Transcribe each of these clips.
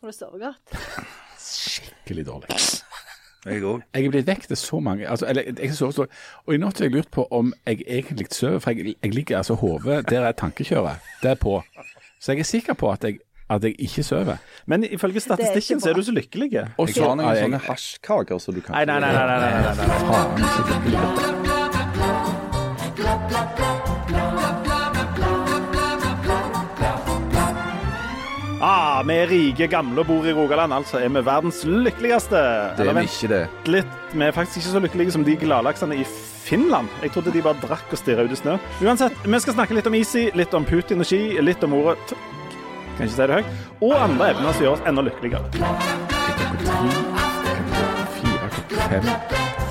Får du sove godt? Skikkelig dårlig. Jeg òg. Jeg er blitt vekk til så mange altså, eller, jeg sover så, Og i natt har jeg lurt på om jeg egentlig sover, for jeg, jeg ligger altså hodet der er tankekjøret. Det er på. Så jeg er sikker på at jeg, at jeg ikke sover. Men ifølge statistikken så er du så lykkelig. Og så har jeg- sånne hasjkaker så du kan Nei, nei, nei. nei, nei, nei, nei, nei. Faen, Ah, vi er rike, gamle og bor i Rogaland, altså er vi verdens lykkeligste. Det er vi ikke det. litt, vi er faktisk ikke så lykkelige som de gladlaksene i Finland. Jeg trodde de bare drakk og stirra ut i snø. Uansett, vi skal snakke litt om Easy, litt om Putin og ski, litt om ordet t- Kan ikke si det høyt. Og andre evner som gjør oss enda lykkeligere. Fem,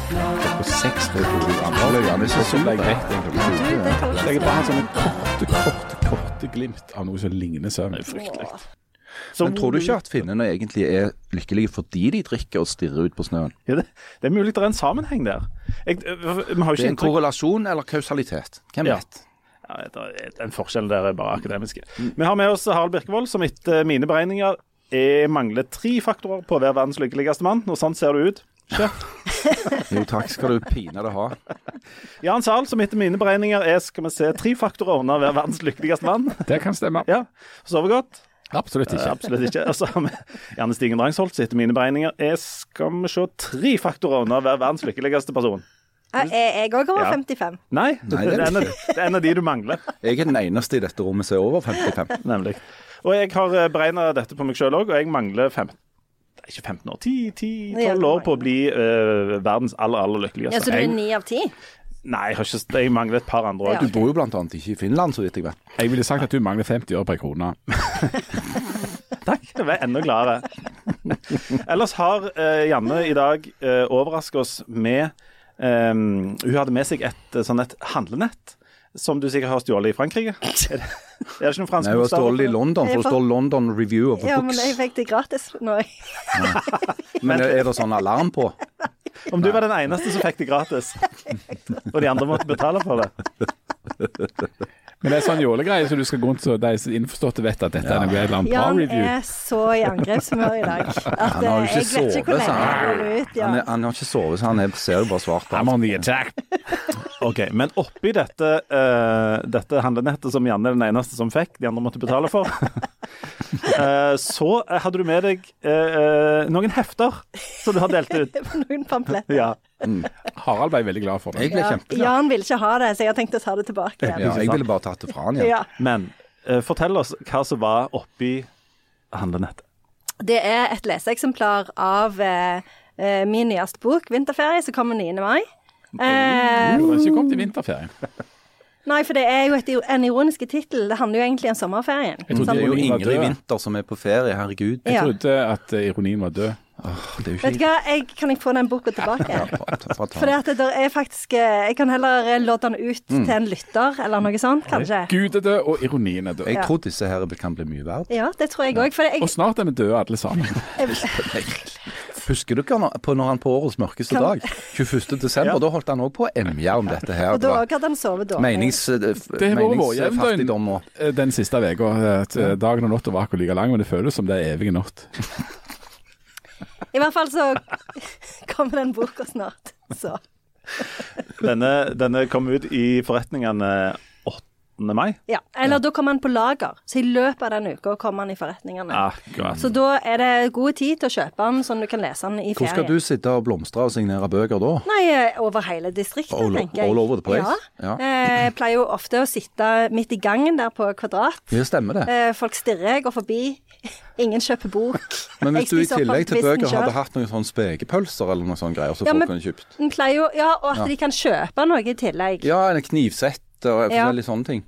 klokka seks det er to andre løyer. Det er så ble jeg vekk den klokka sju. det Så jeg er bare har sånne korte, korte, korte glimt av noe som ligner søvn. Fryktelig. Men tror du ikke at finnene egentlig er lykkelige fordi de drikker og stirrer ut på snøen? Ja, det, det er mulig det er en sammenheng der. Jeg, vi har jo Det er en inntrykk korrelasjon eller kausalitet. Hvem Ja. vet? ja, det Den forskjellen der er bare akademiske. Vi har med oss Harald Birkevold, som etter mine beregninger er, mangler tre faktorer på å være verdens lykkeligste mann. Og sånn ser du ut. Jo, takk skal du pinadø ha. Jan Zahl, som etter mine beregninger er skal vi se, tre faktorer under å være verdens lykkeligste mann. Det kan stemme. Ja, Sover godt? Absolutt Eh, ikke. Absolutt ikke. Og så har vi Janne Stigen Drangsholt, så etter mine beregninger er skal vi se, tre faktorer under å være verdens lykkeligste person. Jeg òg over Ja. 55. Nei, Nei, det, er en det er en av de du mangler. Jeg er den eneste i dette rommet som er over 55. Nemlig. Og jeg har beregna dette på meg sjøl òg, og jeg mangler fem, nei, ikke 15 år, 10-12 år på å bli uh, verdens aller, aller lykkeligste. Ja, så du er jeg, ni av ti? Nei, jeg, har ikke, jeg mangler et par andre òg. Ja. Du bor jo blant annet ikke i Finland, så vidt jeg vet. Jeg ville sagt at du mangler 50 år per krone. Takk, du er enda gladere. Ellers har uh, Janne i dag uh, overraska oss med um, Hun hadde med seg et eh, sånn et handlenett. Som du sikkert har stjålet i Frankrike? Er det, er det ikke noen franske Nei, Hun har stjålet i? London, for det står London Review of Ja, men jeg fikk det gratis nå. Men er det sånn alarm på? Om du var den eneste som fikk det gratis, og de andre måtte betale for det. Men det er sånn jålegreie, så du skal gå rundt så de innforståtte vet at dette er noe eller annet bra Jan er så i angrepshumør i dag at Han har jo eh, ikke jeg vet ikke hvor sovet, så lenge han- holder ut. Han, er, han har ikke sovet, så han er, ser jo bare svart på. I'm on the attack. Ok, Men oppi dette, uh, dette handlenettet som Janne er den eneste som fikk, de andre måtte betale for, uh, så hadde du med deg uh, eh, noen hefter som du har delt ut. Noen pamfletter. Ja. Harald ble veldig glad for det. Jeg ble Ja, kjempeglad. Jan ville ikke ha det, så jeg har tenkt å ta det tilbake igjen. Ja, jeg ville bare tatt det fra han igjen. Ja. Men uh, fortell oss hva som var oppi handlenettet. Det er et leseeksemplar av uh, min nyeste bok, 'Vinterferie', som kommer 9. mai. Eh, Du har ikke kommet i vinterferien. nei, for det er jo et, en ironisk tittel. Det handler jo egentlig om sommerferien. Jeg trodde Det er jo Ingrid Winther Vinter som er på ferie, herregud. Jeg Ja. trodde at ironien var død. Det er jo Vet du hva, jeg, kan jeg få den boka tilbake? Ta For det er faktisk eh, Jeg kan heller eh, lodde den ut Mm. til en lytter, eller noe sånt, kanskje. Gud er død, og ironien er død. Jeg tror disse her kan bli mye verdt. Ja, det tror jeg òg. Jeg... Og snart er vi døde alle sammen. Husker dere ikke på når han på årets mørkeste Kan- dag, 21. desember, da holdt han òg på å emje om dette her. og da òg hadde han sovet dårlig. menings, eh, Det har vært meningsfattigdom og Den siste uka. Dagen og natta var akkurat like lang, men det føles som det er evige natt. I hvert fall så kommer den boka snart. Så. Denne, denne kom ut i forretningene 8. mai. Ja. Eller da kommer han på lager. Så i løpet av den uka kommer han i forretningene. Akkurat. Så da er det god tid til å kjøpe den, sånn du kan lese den i Hvor skal du sitte og blomstre og signere bøker da? Nei, eh, over hele distriktet, All- tenker jeg. all over the place? Ja. Ja. Eh, Jeg pleier jo ofte å sitte midt i gangen der på Kvadrat. Det stemmer det. Eh, Folk stirrer, går forbi. Ingen kjøper bok. Men hvis du i tillegg til bøker hadde hatt noen sånne spekepølser eller noen sånne greier, så Ja, folk kunne kjøpt jo, ja, og at de kan kjøpe noe i tillegg. Ja, en knivsett og Ja. litt sånne ting.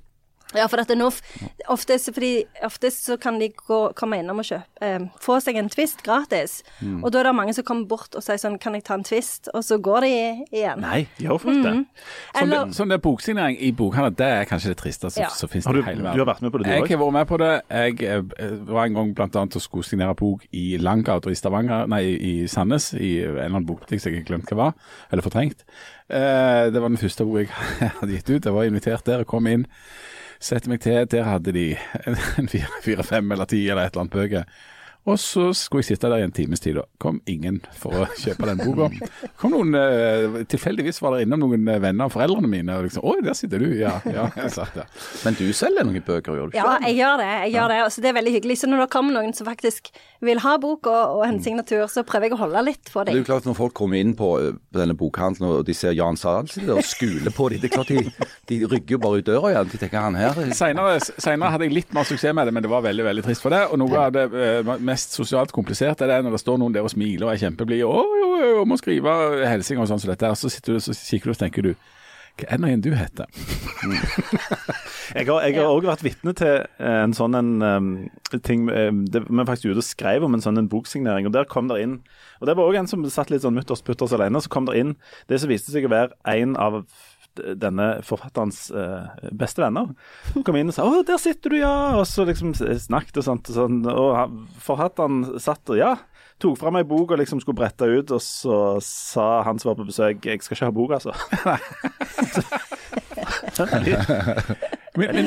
Ja, for at det nå, oftest, fordi, oftest så kan de gå, komme innom og kjøpe, eh, få seg en twist gratis. Mm. Og da er det mange som kommer bort og sier sånn, kan jeg ta en twist? Og så går de igjen. Nei, gjør folk det? Mm. Sånn, Eller, det, sånn det boksignering i bokhandel, det er kanskje det tristeste Ja. som finnes i du, verden. du har vært med på det, du Jeg òg? har vært med på det. Jeg eh, var en gang annet og skulle signere bok i Langgata i Stavanger, nei, i Sandnes, i en eller annen bokbutikk som jeg ikke glemt hva var, eller fortrengt. Eh, det var den første bok jeg hadde gitt ut. Jeg var invitert der og kom inn. Setter meg til, der hadde de en fire, fire, fem eller ti eller et eller annet bøker. Og så skulle jeg sitte der i en times tid, og Kom ingen for å kjøpe den boka. Kom noen, eh, Tilfeldigvis var det innom noen eh, venner av foreldrene mine. og liksom, 'Oi, der sitter du'. Ja, ja. Jeg satt der. Men du selger noen bøker, gjør du ikke? Ja, jeg gjør det. jeg gjør det, altså, Det er veldig hyggelig. Så når det kommer noen som faktisk vil ha bok og, og en signatur, så prøver jeg å holde litt på Det er jo klart Når folk kommer inn på denne bokhandelen og de ser Jan Sahl sitte og skule på dem, det er klart de, de rygger jo bare ut døra igjen. De tenker han her Senere, senere hadde jeg litt mer suksess med det, men det var veldig veldig trist for det. Og noe av det eh, mest sosialt kompliserte er det når det står noen der og smiler og er kjempeblide. og må skrive hilsener og sånn som dette.' og Så sitter du så kikker du og tenker du Hva er det du heter? Jeg har, òg ja. vært vitne til eh, en sånn en, um, ting det, Vi var faktisk ute og skrev om en sånn en boksignering, og der kom det inn Og det var òg en som satt litt sånn mutters putters alene. Så kom det inn det som viste seg å være en av denne forfatterens uh, beste venner. Kom inn og sa 'Å, der sitter du, ja', og så liksom snakket og sånt. Og, sånn, og forfatteren satt og ja, tok fram ei bok og liksom skulle brette ut, og så sa han som var på besøk 'Jeg skal ikke ha bok, altså'. Men, men,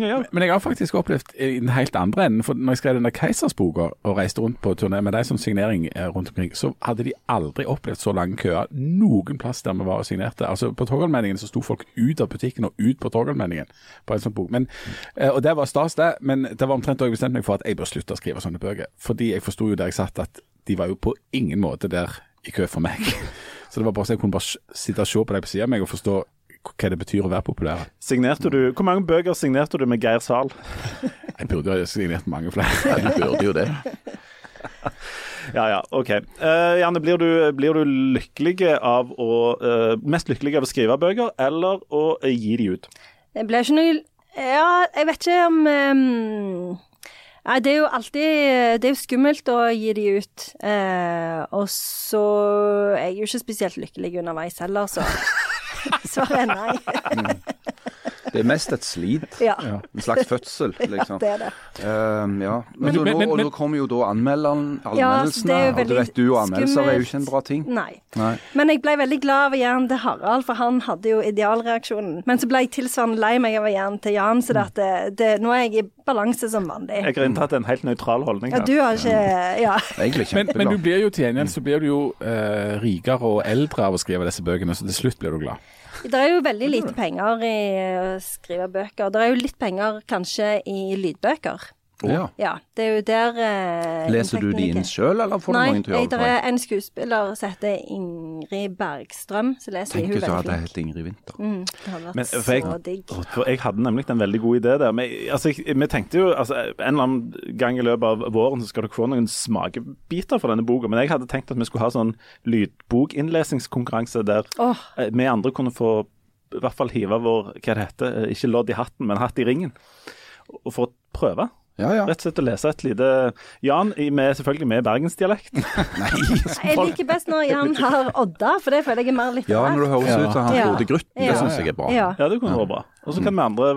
jeg, men jeg har faktisk opplevd i den helt andre enden. For når jeg skrev den der Keisersboka og reiste rundt på turné med deg som signering eh, rundt omkring, så hadde de aldri opplevd så lange køer noen plass der vi var og signerte. Altså På Torgallmenningen så sto folk ut av butikken og ut på Torgallmenningen på en sånn bok. Men, eh, og det var stas, det. Men det var omtrent da jeg bestemte meg for at jeg bør slutte å skrive sånne bøker. Fordi jeg forsto jo der jeg satt at de var jo på ingen måte der i kø for meg. Så det var bare så jeg kunne bare sitte og se på deg på siden av meg og forstå hva det betyr å være populær. Signerte du, Hvor mange bøker signerte du med Geir Zahl? Jeg burde jo ha signert mange flere. Jeg du burde jo det. Ja, ja, OK. Uh, Janne, blir du, blir du lykkelig av å uh, Mest lykkelig av å skrive bøker, eller å uh, gi de ut? Det blir ikke noe Ja, jeg vet ikke om um Nei, det er jo alltid Det er jo skummelt å gi de ut. Eh, og så er jeg jo ikke spesielt lykkelig underveis heller, så svaret er nei. Det er mest et slit. Ja. En slags fødsel, liksom. Det er det. Um, ja. Men, Men- men- og nå kommer jo da anmeldelsene, Ja, det er og det vet du anmeldelser er jo ikke en bra ting. Nei. Nei. Men jeg ble veldig glad av å gi den til Harald, for han hadde jo idealreaksjonen. Men så ble jeg tilsvarende lei meg av å gi den til Jan, så det det, det, nå er jeg i balanse som vanlig. Jeg har inntatt en helt nøytral holdning Ja, du har ikke Ja. Egentlig Men, men du blir jo til gjengjeld så blir du jo uh, rikere og eldre av å skrive disse bøkene, så til slutt blir du glad. Det er jo veldig lite penger i å skrive bøker. Det er jo litt penger kanskje i lydbøker. Ja. Ja, det er jo der eh, Leser du de inn sjøl, eller får du mange til å gjøre det det? er en skuespiller som heter Ingrid Bergstrøm, som leser. Tenk Hun hvis er du hadde veldig flink. hett Ingrid Winther. Mm, det hadde vært Men, så jeg- digg. For jeg hadde nemlig en veldig god idé der. Men, altså, jeg, vi tenkte jo altså, En eller annen gang i løpet av våren så skal dere få noen smakebiter for denne boka. Men jeg hadde tenkt at vi skulle ha sånn lydbokinnlesingskonkurranse der eh, vi andre kunne få i hvert fall hive vår hva det heter, eh, ikke lodd i hatten, men hatt i ringen. Og for å prøve. Ja, ja. Rett og slett å lese et lite Jan, i- med, selvfølgelig med bergensdialekt. jeg liker best når Jan har Odda, for det føler jeg er mer litt Ja, når du høres Ja. ut som han Ja. Frode Grutten, det syns jeg er bra. Ja. Ja, det kunne vært bra. Og så kan vi andre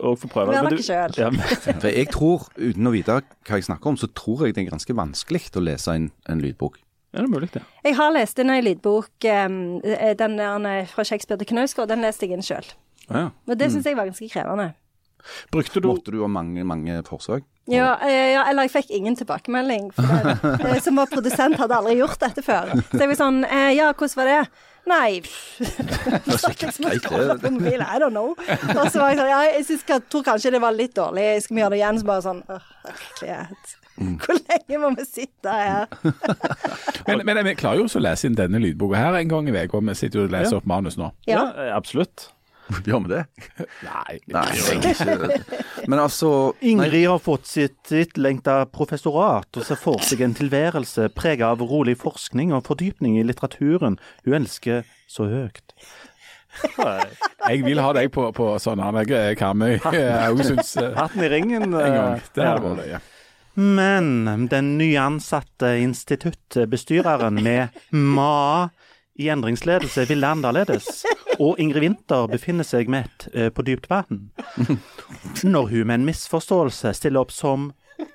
òg få prøve. Vær har dere sjøl. selv. Ja, For jeg tror, uten å vite hva jeg snakker om, så tror jeg det er ganske vanskelig å lese en, en lydbok. Er det mulig, det? Jeg har lest inn ei lydbok, um, den der eh, fra Shakespeare til Knausgård, den leste jeg inn sjøl. Ja. Og det syns jeg var ganske krevende. Brukte du Måtte du ha mange, mange forsøk? Ja, eh, ja, eller jeg fikk ingen tilbakemelding. For det, eh, som var produsent, hadde aldri gjort dette før. Så jeg var sånn eh, Ja, hvordan var det? Nei greit, det. scrollet på mobilen, I don't know. Og så var jeg sånn Ja, jeg synes, jeg tror kanskje det var litt dårlig. Skal vi gjøre det igjen? Så bare sånn Åh, herlighet. Hvor lenge må vi sitte her? Men, men vi klarer jo også å lese inn denne lydboka her en gang i uka. Vi sitter jo og leser Ja. opp manus nå. Ja. ja absolutt. Gjør vi det? Nei. Nei, det ikke. Men altså nei, Ingrid har fått sitt etterlengta professorat og ser for seg en tilværelse preget av rolig forskning og fordypning i litteraturen hun elsker så høyt. Jeg vil ha deg på, på sånn han er Karmøy. Haugesunds eh, Hatten i ringen. en gang. eh, Det hadde ja. vært løye. Men den nyansatte instituttbestyreren med Ma i endringsledelse ville annerledes, og Ingrid Winther befinner seg med eh, på dypt vann. Når hun med en misforståelse stiller opp som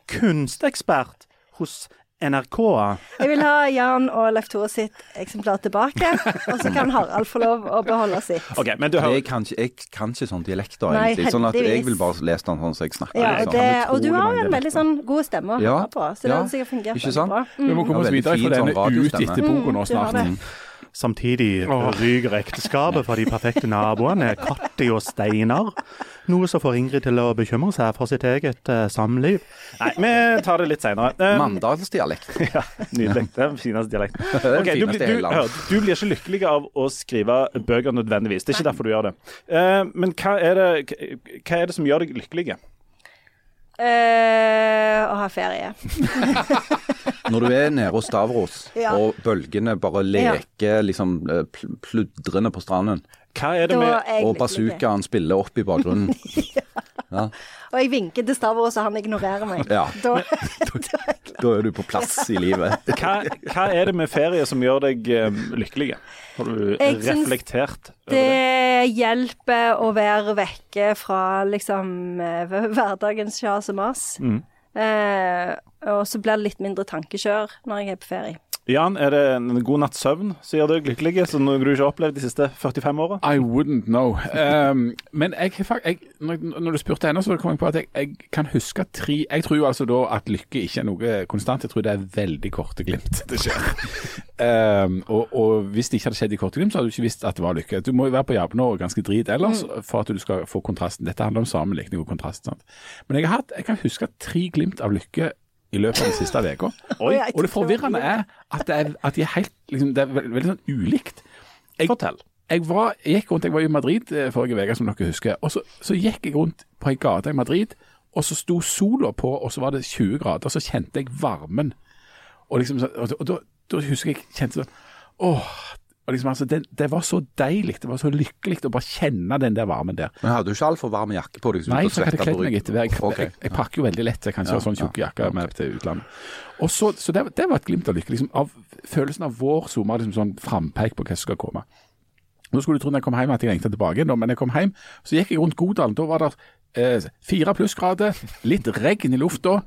kunstekspert hos NRK. Jeg vil ha Jan og Leif Tore sitt eksemplar tilbake, og så kan Harald få lov å beholde sitt. OK, men du har... Jeg kan ikke, jeg kan ikke sånn dialekter, Nei, egentlig. Sånn at jeg vil bare lese den sånn som jeg snakker. Ja, liksom. det, og du har en veldig sånn god stemme å høre på, så det ja, sikkert fungert bra. Vi må komme oss videre fra denne ut etter boka nå snart. Samtidig ryker ekteskapet for de perfekte naboene, Katti og Steinar. Noe som får Ingrid til å bekymre seg for sitt eget uh, samliv. Nei, vi tar det litt seinere. Mandalsdialekt. Ja, nydelig. Det er den fineste dialekten. Okay, du, du, blir- du, du blir ikke lykkelig av å skrive bøker nødvendigvis. Det er ikke derfor du gjør det. Uh, men hva er det, hva er det som gjør deg lykkelig? Eh, å ha ferie. Når du er nede hos Stavros, Ja. og bølgene bare leker liksom eh, pl- pludrende på stranden, Hva er det med og bazookaen spiller opp i bakgrunnen ja, Og jeg vinker til Stavros, og han ignorerer meg. Ja. Da, Da er du på plass i livet. hva, hva er det med ferie som gjør deg eh, lykkelig? Har du Jeg reflektert over det? det hjelper å være vekke fra liksom eh, hverdagens kjas og mas. Mm. Eh, og så blir det litt mindre tankekjør når jeg er på ferie. Jan, er det en god natts søvn som gjør deg lykkelig, som du ikke har opplevd de siste 45 åra? I wouldn't know. Um, men jeg, jeg, når, når du spurte henne, så kom jeg på at jeg, jeg kan huske tre Jeg tror jo altså da at lykke ikke er noe konstant. Jeg tror det er veldig korte glimt det skjer. Um, og, og hvis det ikke hadde skjedd i korte glimt, så hadde du ikke visst at det var lykke. Du må jo være på jobb og ganske drit ellers for at du skal få kontrasten. Dette handler om sammenlikning og kontrast. Sant? Men jeg, har hatt, jeg kan huske tre glimt av lykke i løpet av den siste uka. Og det forvirrende er at, det er, at de er helt liksom, Det er veldig, veldig sånn ulikt. Jeg, Fortell. jeg, var, jeg gikk rundt, jeg var i Madrid eh, forrige uke, som dere husker. og så, så gikk jeg rundt på ei gate i Madrid, og så sto sola på, og så var det 20 grader. Så kjente jeg varmen. Og, liksom, så- og, og da, da husker jeg kjente sånn Åh. Og liksom, altså, det, det var så deilig, det var så lykkelig å bare kjenne den der varmen der. Men hadde du ikke altfor varm jakke på deg? Nei, for jeg hadde kledd meg etter. Jeg, okay. jeg, jeg pakker jo veldig lett, jeg kan ikke Ja, ha sånn tjukk ja, okay. med til utlandet. Og så, så det, det var et glimt av lykke. Liksom, av følelsen av vår sommer, liksom sånn frampeik på hva som skal komme. Nå skulle du tro når jeg kom hjem at jeg lengta tilbake, men jeg kom hjem, så gikk jeg rundt Godalen. Da var det eh, fire plussgrader, litt regn i lufta.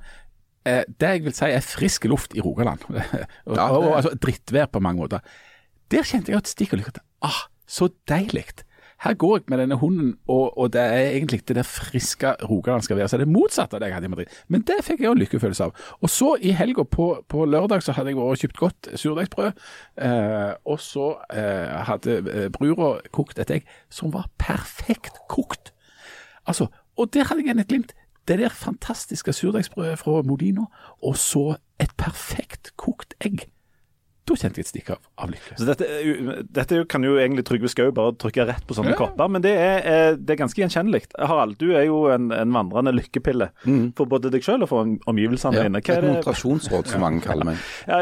Eh, det jeg vil si er frisk luft i Rogaland. og, Ja, og, det- altså drittvær på mange måter. Der kjente jeg et stikk av lykke. Ah, så deilig. Her går jeg med denne hunden, og, og det er egentlig det der friske rogalandske være. Så det er motsatt av det jeg hadde i Madrid. Men det fikk jeg også lykkefølelse av. Og så i helga på, på lørdag så hadde jeg vært og kjøpt godt surdeigsbrød. Eh, og så eh, hadde eh, brura kokt et egg som var perfekt kokt. Altså, og der hadde jeg igjen et glimt. Det der fantastiske surdeigsbrødet fra Modino, og så et perfekt kokt egg. Da kjente jeg et stikk av, av lykke. Så dette, er dette kan jo egentlig Trygve Skau bare trykke rett på sånne Ja. kopper, men det er, eh, det er ganske gjenkjennelig. Harald, du er jo en, en vandrende lykkepille for både deg selv og for omgivelsene Ja, dine. Hva, et notasjonsråd moderasjonsråd, som mange kaller meg. ja,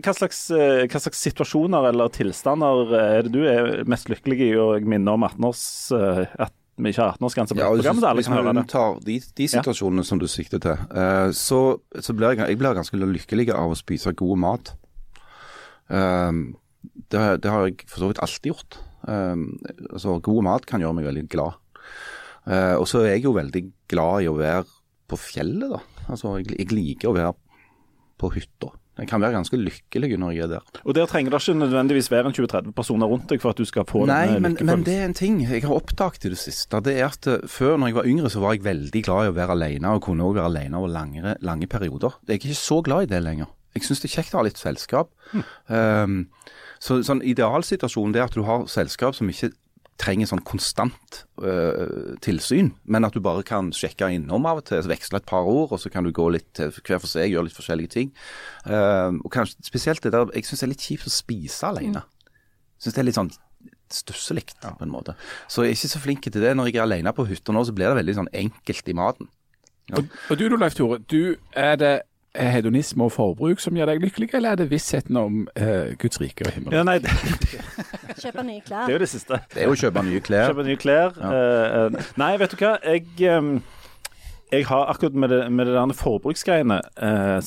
hva, slags, eh, hva slags situasjoner eller tilstander er det du er mest lykkelig i? Og jeg minner om 18-års, eh, at vi ikke har 18-årsgrense på Ja, programmet, alle hvis man unntar de, de situasjonene som du sikter til, eh, så, så blir jeg, jeg blir ganske lykkelig av å spise god mat. Um, det, det har jeg for så vidt alltid gjort. Um, altså, god mat kan gjøre meg veldig glad. Eh, og så er jeg jo veldig glad i å være på fjellet, da. Altså, jeg, jeg liker å være på hytta. Jeg kan være ganske lykkelig når jeg er der. Og der trenger det ikke nødvendigvis være en 20-30 personer rundt deg for at du skal få Nei, denne men, men det er en ting jeg har oppdaget i det siste. Det er at eh, Før, når jeg var yngre, så var jeg veldig glad i å være alene, og kunne også være alene over lange, lange perioder. Jeg er ikke så glad i det lenger. Jeg syns det er kjekt å ha litt selskap. Um, så sånn Idealsituasjonen det er at du har selskap som ikke trenger sånn konstant øh, tilsyn, men at du bare kan sjekke innom av og til, veksle et par ord, og så kan du gå litt hver for seg, gjøre litt forskjellige ting. Um, og kanskje spesielt det der Jeg syns det er litt kjipt å spise alene. Jeg syns det er litt sånn stusselig på en måte. Så jeg er ikke så flink til det. Når jeg er alene på hytta nå, så blir det veldig sånn enkelt i maten. Og, og du Leif Tore, du, er det hedonisme og forbruk som gjør deg lykkelig, eller er det vissheten om uh, Guds rike og himmel? Ja, nei, det, Kjøpe nye det er klær. jo det siste. Det er jo å kjøpe nye klær. Kjøpe nye klær. Ja. Uh, nei, vet du hva. Jeg, um, jeg har akkurat med det, med det der forbruksgreiene uh,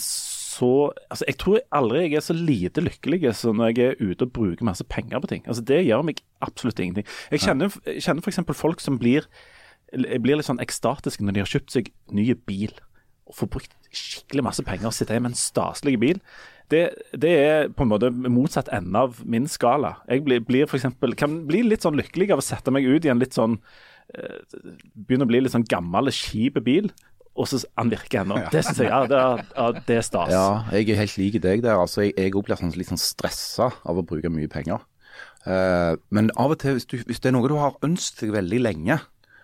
så Altså, jeg tror aldri jeg er så lite lykkelig som når jeg er ute og bruker masse penger på ting. Altså, Det gjør meg absolutt ingenting. Jeg kjenner, jeg kjenner f.eks. folk som blir, blir litt sånn ekstatiske når de har kjøpt seg ny bil. og får brukt skikkelig masse penger og sitte hjemme med en staselig bil, det, det er på en måte motsatt ende av min skala. Jeg blir, blir for eksempel, kan bli litt sånn lykkelig av å sette meg ut i en litt sånn eh, Begynner å bli litt sånn gammel, kjip bil. Og så han virker ennå. Det syns jeg ja, det, er, det er stas. Ja, jeg er helt lik deg der. Altså, jeg, jeg blir sånn, litt sånn stressa av å bruke mye penger. Uh, men av og til, hvis, du, hvis det er noe du har ønsket deg veldig lenge,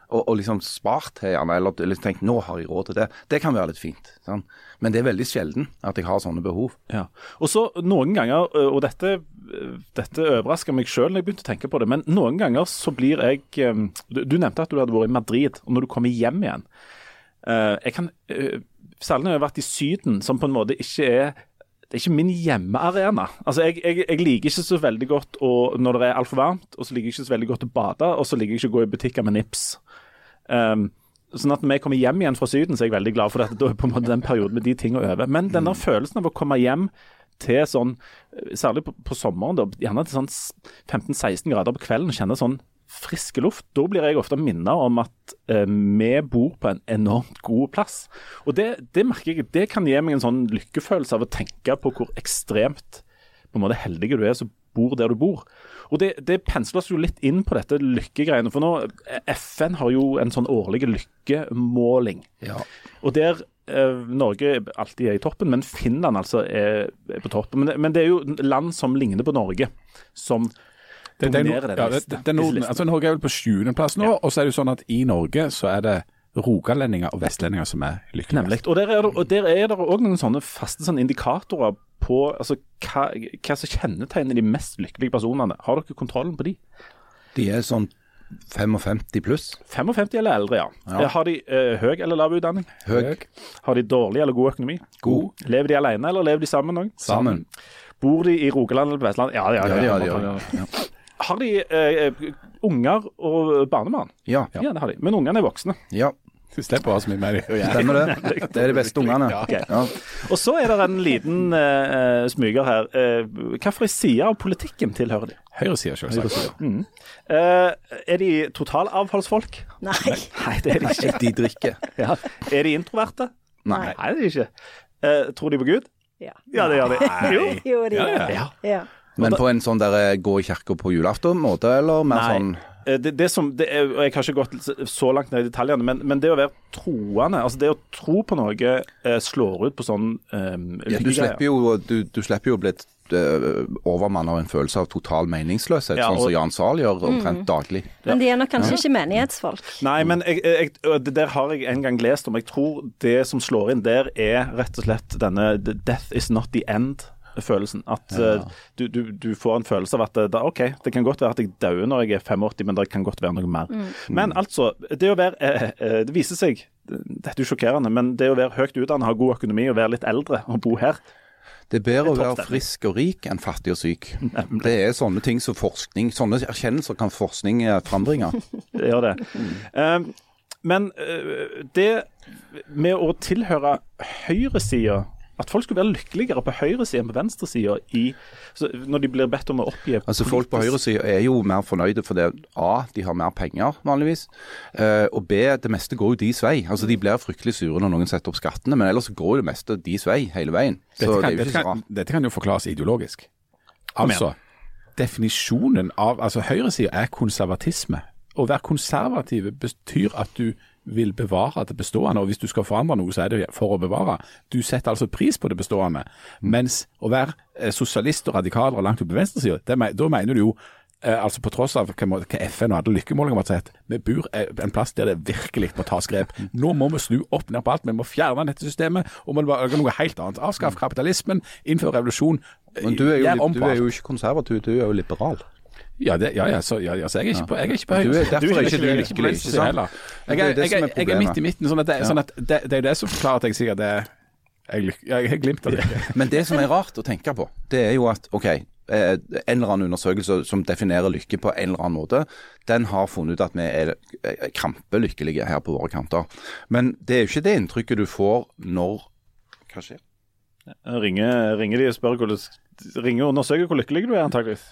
og, og liksom spart til gjerne, eller eller tenkt nå har jeg råd til det, det kan være litt fint. sant? Men det er veldig sjelden at jeg har sånne behov. Ja. Og så noen ganger, og dette, dette overrasker meg sjøl når jeg begynte å tenke på det, men noen ganger så blir jeg Du, nevnte at du hadde vært i Madrid, og når du kommer hjem igjen Jeg kan Særlig når jeg har vært i Syden, som på en måte ikke er det er ikke min hjemmearena. Altså, jeg, jeg, jeg, liker ikke så veldig godt å, når det er altfor varmt, og så liker jeg ikke så veldig godt å bade, og så liker jeg ikke å gå i butikker med nips. Um, sånn at Når jeg kommer hjem igjen fra Syden, så er jeg veldig glad for at da er på en måte den perioden med de tingene over. Men denne følelsen av å komme hjem til sånn, særlig på, på sommeren, da, gjerne til sånn 15-16 grader på kvelden, kjenne sånn frisk luft, da blir jeg ofte minnet om at eh, vi bor på en enormt god plass. Og det, det, merker jeg, det kan gi meg en sånn lykkefølelse av å tenke på hvor ekstremt på en måte heldig du er som bor der du bor. Og Det, det pensles jo litt inn på dette lykkegreiene. For nå, FN har jo en sånn årlig lykkemåling. Ja. Og der eh, Norge alltid er i toppen, men Finland altså er, er på toppen. Men, men, det er jo land som ligner på Norge, som det, det, dominerer den ja, det, det Norden, altså Norge er vel på sjuendeplass nå, Ja. og så er det jo sånn at i Norge så er det rogalendinger og vestlendinger som er lykkeligst. Nemlig. Og der er det, og der er det også noen sånne faste sånne indikatorer på altså, hva, hva som kjennetegner de mest lykkelige personene. Har dere kontrollen på de? De er sånn 55 pluss. 55 eller eldre, ja. Ja. Har de uh, høy eller lav utdanning? Høy. Har de dårlig eller god økonomi? God. Lever de alene, eller lever de sammen òg? Sammen. Bor de i Rogaland eller på Vestlandet? Ja, ja, Ja, ja. ja, ja, ja, ja. Har de eh, unger og barnebarn? Ja. Ja. det har de. Men ungene er voksne. ja. Du slipper å ha så mye mer å gjøre. Stemmer det. Det er de beste ungene. Ja. Ok. Ja. Og så er det en liten eh, smyger her. Uh, Hvilken side av politikken tilhører de? Høyresida, selvsagt. Eh, er de totalavholdsfolk? Nei. Nei, det er de ikke. De drikker. Ja. Er de introverte? Nei. Nei, det er de ikke. Eh, tror de på Gud? Ja. Ja, det gjør de. Jo. Jo, de gjør ja. det. Ja. Ja. Men på en sånn der eh, gå i kirka på julaften-måte, eller mer Nei. sånn Eh, Det, det som, det er, og Jeg har ikke gått så langt ned i detaljene, men, men det å være troende, altså det å tro på noe, eh, slår ut på sånn eh, ja, du, slipper jo, du, du slipper jo å bli overmannet av en følelse av total meningsløshet, Ja, sånn som Jan Zahl gjør omtrent daglig. Men de er nok kanskje ikke menighetsfolk. Nei, men jeg, jeg, det der har jeg en gang lest om. Jeg tror det som slår inn der, er rett og slett denne 'death is not the end'. Følelsen. At eh, du, du, du får en følelse av at eh, da, OK, det kan godt være at jeg dauer når jeg er 85, men det kan godt være noe mer. Men altså, det å være eh, Det viser seg, dette er jo sjokkerende, men det å være høyt utdannet, ha god økonomi og være litt eldre og bo her Det er bedre å være frisk og rik enn fattig og syk. Det er sånne ting som forskning Sånne erkjennelser kan forskning frambringe. Det gjør det. Um, men uh, det med å tilhøre høyresida At folk skulle være lykkeligere på høyresida enn på venstresida når de blir bedt om å oppgi Altså Folk på høyresida er jo mer fornøyde fordi A, de har mer penger vanligvis, eh, og B, det meste går jo deres vei. Altså De blir fryktelig sure når noen setter opp skattene, men ellers går jo det meste deres vei hele veien. Så Dette det kan, er jo ikke så kan, rart. dette kan jo forklares ideologisk. Altså, definisjonen av altså Høyresida er konservatisme. Å være konservativ betyr at du vil bevare det bestående, og hvis du skal forandre noe, så er det for å bevare. Du setter altså pris på det bestående. Mens å være eh, sosialist og radikal og langt oppe på venstresida, da mener du jo eh, altså På tross av hva, FN og alle lykkemålinger har sett, vi bor eh, en plass der det virkelig må tas grep. Nå må vi snu opp ned på alt. Vi må fjerne dette systemet, og vi må lage noe helt annet. Avskaff kapitalismen, innfør revolusjon. Men du er, jo, du er jo ikke konservativ, du er jo liberal. Ja, det, ja, ja, så, ja, ja, så jeg er ikke på, jeg er ikke på Du er- derfor er ikke du lykkelig, venstre ikke heller. Jeg, er jeg, jeg, jeg er midt i midten, sånn at det, sånn at det, det er jo det som forklarer at jeg sier at det er jeg, jeg har glimt av det. Men det som er rart å tenke på, det er jo at OK, eh, en eller annen undersøkelse som definerer lykke på en eller annen måte, den har funnet ut at vi er eh, krampelykkelige her på våre kanter. Men det er jo ikke det inntrykket du får når Hva skjer? Ringer, ringer de og spør hvor du ringer og undersøker hvor lykkelig du er, antakeligvis.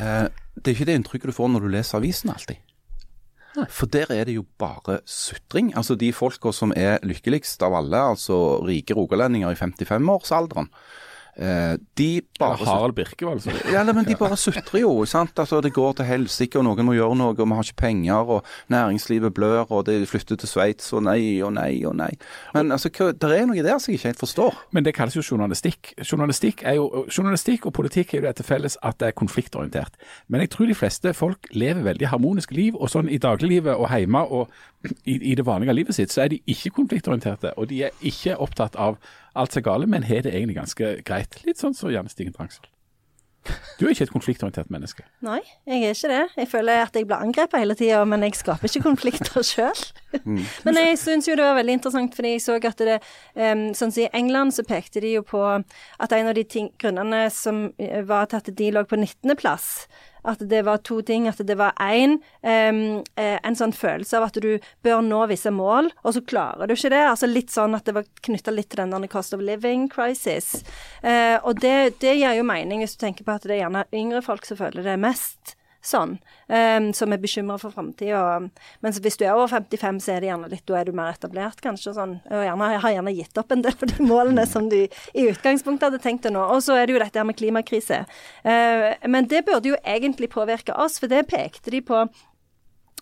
Eh, det er ikke det inntrykket du får når du leser avisen alltid. For der er det jo bare sutring. Altså de folka som er lykkeligst av alle, altså rike rogalendinger i 55-årsalderen. Eh, de bare Eller Harald Birkevold. altså. Ja, men de bare sutrer jo. sant? Altså, Det går til helsike, og noen må gjøre noe, og vi har ikke penger, og næringslivet blør, og de flytter til Sveits, og nei og nei og nei. Men altså, det er noe der som jeg ikke helt forstår. Men det kalles jo journalistikk. Journalistikk, er jo, journalistikk og politikk er jo det til felles at det er konfliktorientert. Men jeg tror de fleste folk lever veldig harmoniske liv, og sånn i dagliglivet og hjemme og i, i det vanlige livet sitt, så er de ikke konfliktorienterte. Og de er ikke opptatt av alt som er gale, men har det egentlig ganske greit. Litt sånn som Janne Stigen Drangsvold. Du er ikke et konfliktorientert menneske. Nei, jeg er ikke det. Jeg føler at jeg blir angrepet hele tida, men jeg skaper ikke konflikter sjøl. men jeg syns jo det var veldig interessant, fordi jeg så at det um, Sånn som i England så pekte de jo på at en av de ting, grunnene som eh, var til at de lå på 19.-plass, at det var to ting. At det var én en sånn følelse av at du bør nå visse mål, og så klarer du ikke det. Altså litt sånn at det var knytta litt til den cost of living crisis. Eh, og det, det gir jo mening hvis du tenker på at det er gjerne yngre folk som føler det mest sånn, um, som er bekymra for framtida. Mens hvis du er over 55, så er det gjerne litt, da er du mer etablert, kanskje. sånn, og gjerne, har gjerne gitt opp en del av de målene som du i utgangspunktet hadde tenkt å nå. Og så er det jo dette her med klimakrise. Uh, men det burde jo egentlig påvirke oss, for det pekte de på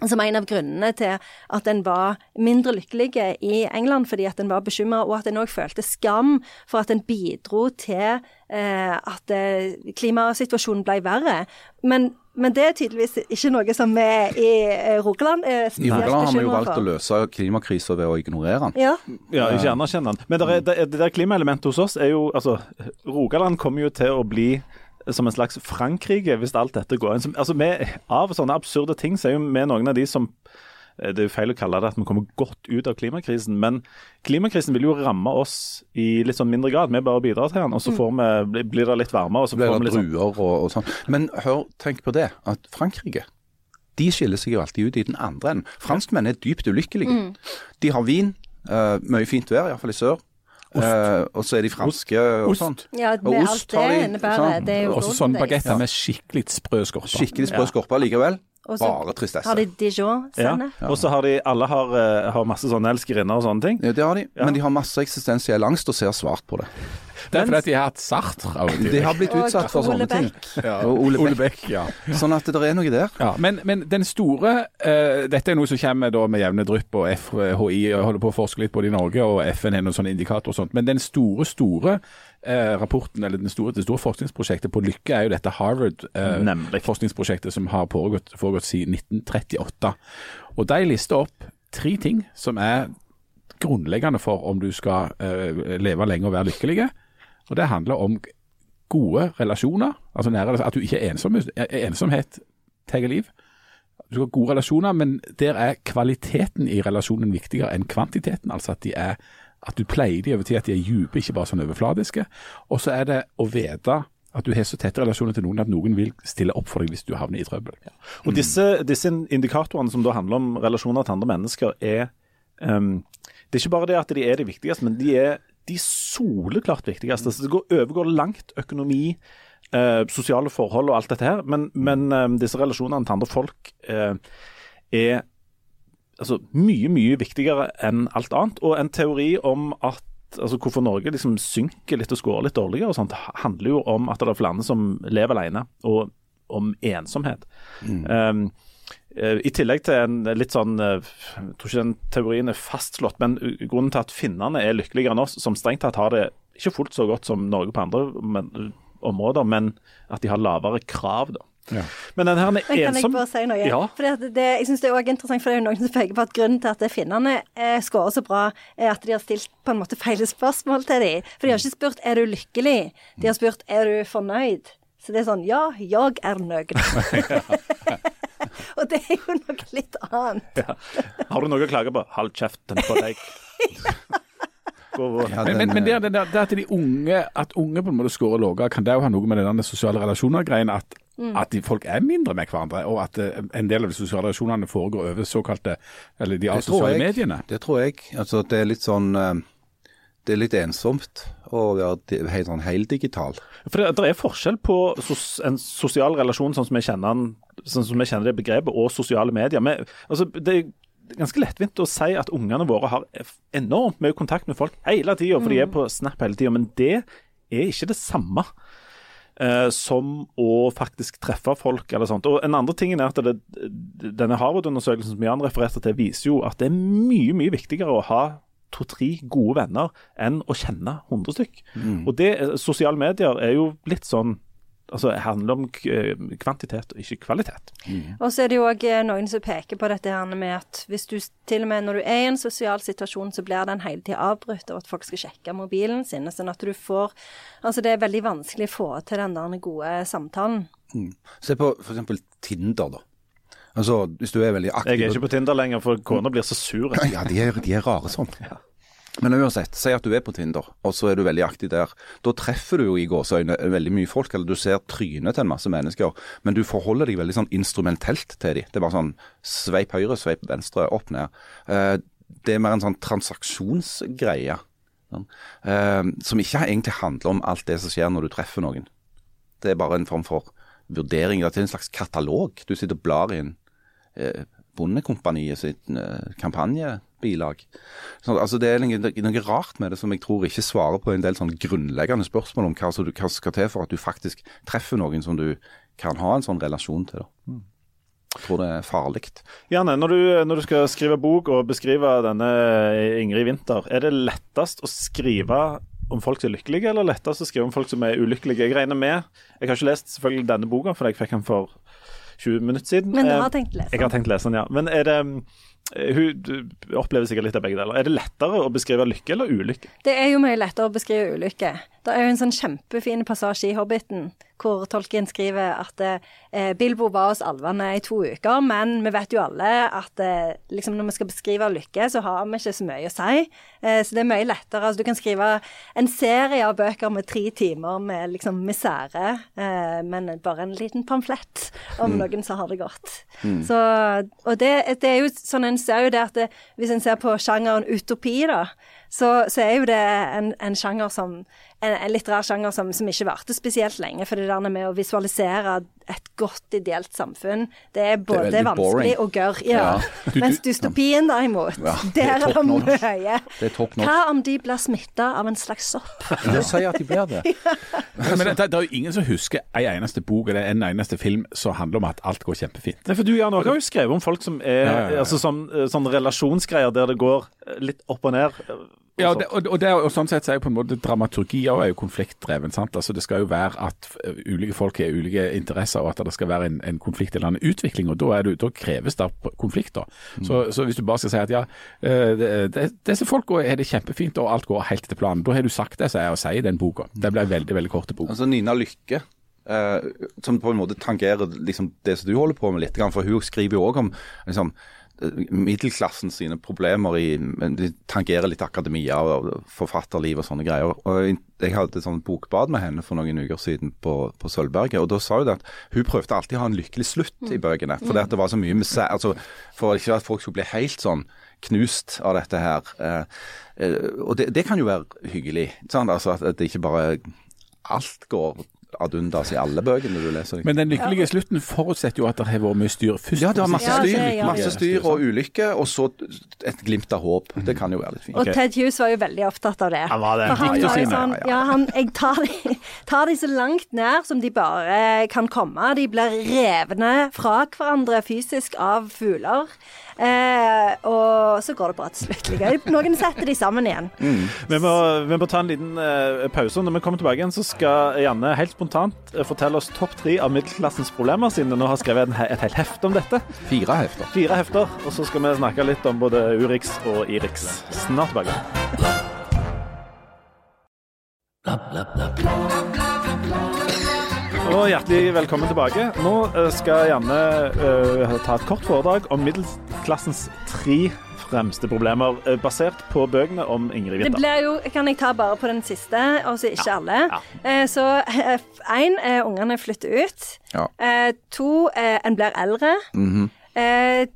som en av grunnene til at en var mindre lykkelig i England, fordi at en var bekymra, og at en òg følte skam for at en bidro til eh, at eh, klimasituasjonen ble verre. Men, men det er tydeligvis ikke noe som vi i eh, Rogaland er I Rogaland har vi jo valgt valgt å løse klimakrisa ved å ignorere den. Ja, Ja, ikke anerkjenne den. Men der er, det, det der klimaelementet hos oss er jo altså, Rogaland kommer jo til å bli som en slags Frankrike, hvis alt dette går inn. Altså, vi, av sånne absurde ting, så er jo vi noen av de som eh, Det er jo feil å kalle det at vi kommer godt ut av klimakrisen, men klimakrisen vil jo ramme oss i litt sånn mindre grad. Vi bare bidrar til den, og så får vi, blir- blir det litt varmere. og så blir får vi litt sånn druer og, og sånn. Men hør, tenk på det, at Frankrike de skiller seg jo alltid ut i den andre enden. Franskmenn er dypt ulykkelige. De har vin, uh, mye fint vær, iallfall i sør. Uh, og så er de franske og Ost. sånn. ja Og ost alt det innebærer. Sånn. Det er jo Også sånne bagetter med skikkelig sprø skorpe. Skikkelig sprø skorpe likevel. Og så Bare tristesse. Har de ja. Dijon-sennep? Og så har de Alle har, eh, har masse sånne elskerinner og sånne ting. Ja, det har de, Ja. men de har masse eksistensiell angst og ser svart på det. Det er fordi at de har hatt Sartre. De har blitt utsatt for sånne ting. Ja. Og Ole Ole. Beck, ja. Sånn at det er noe der. Ja, men, men den store uh, Dette er noe som kommer da med jevne drypp, og FHI holder på å forske litt på det i Norge, og FN har noen sånne indikatorer og sånt. Men den store, store eh, rapporten, eller det store, det store forskningsprosjektet på lykke, er jo dette Harvard-forskningsprosjektet som har foregått, foregått siden 1938. Og de lister opp tre ting som er grunnleggende for om du skal eh, leve lenge og være lykkelig. Og det handler om gode relasjoner, altså nære, at du ikke er ensom. Ensomhet tar liv. Du skal ha gode relasjoner, men der er kvaliteten i relasjonen viktigere enn kvantiteten. Altså at, de er, at du pleier de over tid, at de er dype, ikke bare sånn overfladiske. Og så er det å vite at du har så tette relasjoner til noen at noen vil stille opp for deg hvis du havner i trøbbel. Og disse, disse indikatorene som da handler om relasjoner til andre mennesker, er um, Det er ikke bare det at de er de viktigste, men de er de soleklart viktigste. Så det går, overgår langt økonomi, eh, sosiale forhold og alt dette her. Men, men ehm, disse relasjonene til andre folk eh, er altså, mye, mye viktigere enn alt annet. Og en teori om at altså Hvorfor Norge liksom synker litt og scorer litt dårligere, og sånt, handler jo om at det er flere som lever alene, og om ensomhet. Um, eh, I tillegg til en litt sånn eh, Jeg tror ikke den teorien er fastslått, men grunnen til at finnene er lykkeligere enn oss, som strengt tatt har det ikke fullt så godt som Norge på andre men, områder, men at de har lavere krav, da. Ja. Men den her Men kan jeg ensom... bare si noe? Ja. Fordi at det, jeg synes det er også interessant, for det er jo noen som peker på at grunnen til at finnene eh, scorer så bra, er at de har stilt på en måte feil spørsmål til dem. For de har ikke spurt er du lykkelig, de har spurt er du fornøyd. Så det er sånn ja, jeg er nøyd. Og det er jo noe litt annet. Har du noe å klage på? Hold kjeften på deg. Ja, Men, men, men det, er det, det at de unge at unge på en måte scorer lavere, kan det jo ha noe med den sosiale relasjoner-greien at, at de, folk er mindre med hverandre, og at eh, en del av de sosiale relasjonene foregår over såkalte eller de Det sosiale mediene. Det tror jeg. Altså, det er litt sånn eh, Det er litt ensomt å være helt sånn heldigital. For det, det er forskjell på sos, en sosial relasjon sånn som vi kjenner sånn som vi kjenner det begrepet, og sosiale medier. Men, altså, det er ganske lettvint å si at ungene våre har enormt mye kontakt med folk hele tida, for de er på Snap hele tida. Men det er ikke det samme eh, som å faktisk treffe folk eller sånt. Og en andre tingen er at det, denne Harvard-undersøkelsen som Jan refererte til, viser jo at det er mye, mye viktigere å ha to-tre gode venner enn å kjenne 100 stykk. Og det, sosiale medier er jo blitt sånn Altså, det handler om kvantitet og ikke kvalitet. Og så er det jo òg noen som peker på dette her med at hvis du til og med når du er i en sosial situasjon, så blir den hele tida avbrutt av at folk skal sjekke mobilen sin. Sånn at du får Altså det er veldig vanskelig å få til den der gode samtalen. Se på f.eks. Tinder, da. Altså, hvis du er veldig aktiv Jeg er ikke på Tinder lenger, for kona blir så sur. Ja, de er, de er rare sånn. Men uansett, si at du er på Tinder, og så er du veldig aktiv der. Da treffer du jo i gåseøyne veldig mye folk, eller du ser trynet til en masse mennesker, men du forholder deg veldig sånn instrumentelt til dem. Det er bare sånn sveip høyre, sveip venstre, opp, ned. Eh, det er mer en sånn transaksjonsgreie. Sånn. Eh, som ikke egentlig handler om alt det som skjer når du treffer noen. Det er bare en form for vurdering. Det er en slags katalog. Du sitter og blar i en eh, Bondekompaniet sin eh, kampanjebilag. Så, altså, det er noe, noe rart med det som jeg tror ikke svarer på en del sånn grunnleggende spørsmål om hva som du- hva skal til for at du faktisk treffer noen som du kan ha en sånn relasjon til. Da. Jeg tror det er farlig. Janne, når du, når du skal skrive bok og beskrive denne Ingrid Winther, er det lettest å skrive om folk som er lykkelige, eller lettest å skrive om folk som er ulykkelige? Jeg regner med Jeg har ikke lest selvfølgelig denne boka, for jeg fikk den for 20 minutter siden. Men du Eh, har tenkt å lese den? Jeg har tenkt å lese den, ja. Men er det eh, hun opplever sikkert litt av begge deler. Er det lettere å beskrive lykke eller ulykke? Det er jo mye lettere å beskrive ulykke. Det er jo en sånn kjempefin passasje i Hobbiten hvor Tolkien skriver at eh, Bilbo var hos alvene i to uker, men vi vet jo alle at eh, liksom når vi skal beskrive lykke, så har vi ikke så mye å si. Eh, så det er mye lettere. Altså, du kan skrive en serie av bøker med tre timer med liksom misere, eh, men bare en liten pamflett om noen som har det godt. Så, og det, det er jo sånn en ser jo det at det, hvis en ser på sjangeren utopi, da, så, så er jo det en, en sjanger som en, en litterær sjanger som, som ikke varte spesielt lenge. For det der med å visualisere et godt ideelt samfunn, det er både veldig vanskelig boring. og gørr. Ja. Ja. Mens dystopien derimot, Ja, det der er er det mye. Det er. Hva om de blir smitta av en slags sopp? Det sier at de blir det. Men det, det er jo ingen som husker en eneste bok eller en eneste film som handler om at alt går kjempefint. Nei, for Du Jan, har jo skrevet om folk som er Ja, ja, ja. altså sånn, sånn relasjonsgreier der det går litt opp og ned. Ja, og, det, og, og, det, og sånn sett så er jo på en måte dramaturgi òg er jo konfliktdreven. sant? Altså Det skal jo være at eh, ulike folk har ulike interesser, og at det skal være en, en konflikt eller en utvikling. og Da, det, da kreves det konflikter. Så, så hvis du bare skal si at ja, eh, det, det, disse folka er det kjempefint og alt går helt etter planen, da har du sagt det som er å si i den boka. Det ble veldig veldig korte bok. Altså Nina Lykke, eh, som på en måte tangerer liksom, det som du holder på med litt, for hun skriver jo òg om liksom, middelklassen sine problemer i De tangerer litt akademia og forfatterliv og sånne greier. Og jeg- hadde et sånt bokbad med henne for noen uker siden på, på Sølvberget. og Da sa hun at hun prøvde alltid å ha en lykkelig slutt i bøkene. For det, var så mye misæ- altså, For ikke at folk skulle bli helt sånn knust av dette her. Eh, eh, og det, det kan jo være hyggelig. Sant? Altså at det ikke bare alt går ad undas i alle bøkene du leser. Men den lykkelige slutten forutsetter jo at det har vært mye styr først. Ja, det var masse Ja, det- styr, ja. masse styr og ulykke, og så et glimt av håp. Det kan jo være litt fint. Og Ted Hughes var jo veldig opptatt av det. Han var det. For han var jo sånn, ja, ja. ja, han, jeg tar de, tar de så langt ned som de bare kan komme. De blir revne fra hverandre fysisk av fugler. Eh, og så går det bra til slutt. Like. Noen setter de sammen igjen. Vi må, vi må ta en liten eh, pause. Når vi kommer tilbake igjen, så skal Janne helt spontant eh, fortelle oss topp tre av middelklassens problemer, siden du nå har skrevet et helt hefte om dette. Fire hefter. Fire hefter. Og så skal vi snakke litt om både Urix og Irix. Snart tilbake. Og hjertelig velkommen tilbake. Nå eh, skal Janne uh, ta et kort foredrag om middelklassens tre fremste problemer, eh, basert på bøkene om Ingrid Det blir jo, Kan jeg ta bare på den siste, altså ikke ikke alle? ja. Eh, så én er ungene flytter ut. Ja. Eh, to eh, en blir eldre. Mm -hmm.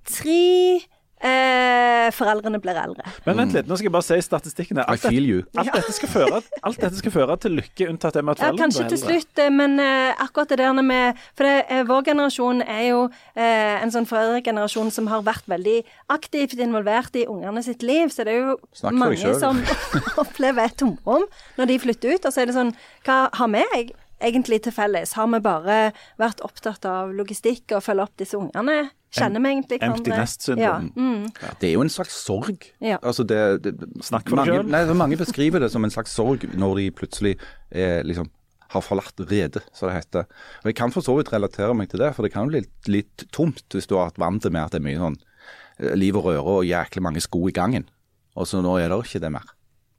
tre Eh, foreldrene blir eldre. Men vent litt, nå skal jeg bare se i statistikkene. I Alt, feel you. alt, dette, skal føre, alt dette skal føre til lykke, unntatt det med at foreldrene blir eldre. kanskje til slutt, eh, men eh, akkurat det der med For det, eh, vår generasjon er jo eh, en sånn foreldregenerasjon som har vært veldig aktivt involvert i ungene sitt liv, så det er jo Snakk mange selv. som opplever et tomrom når de flytter ut. Og så er det sånn Hva har vi egentlig til felles? Har vi bare vært opptatt av logistikk og følge opp disse ungene? Kjenner meg egentlig Empty hverandre? nest-syndrom. Ja. Mm. Det er jo en slags sorg. Ja. Altså det, det, Snakk for mange, deg nei, mange beskriver det som en slags sorg når de plutselig eh, liksom har forlatt redet, som det heter. Og Jeg kan for så vidt relatere meg til det, for det kan bli litt, litt tomt hvis du har vært vant til med at det er mye sånn eh, liv og røre og jæklig mange sko i gangen. Og så nå er det ikke det mer.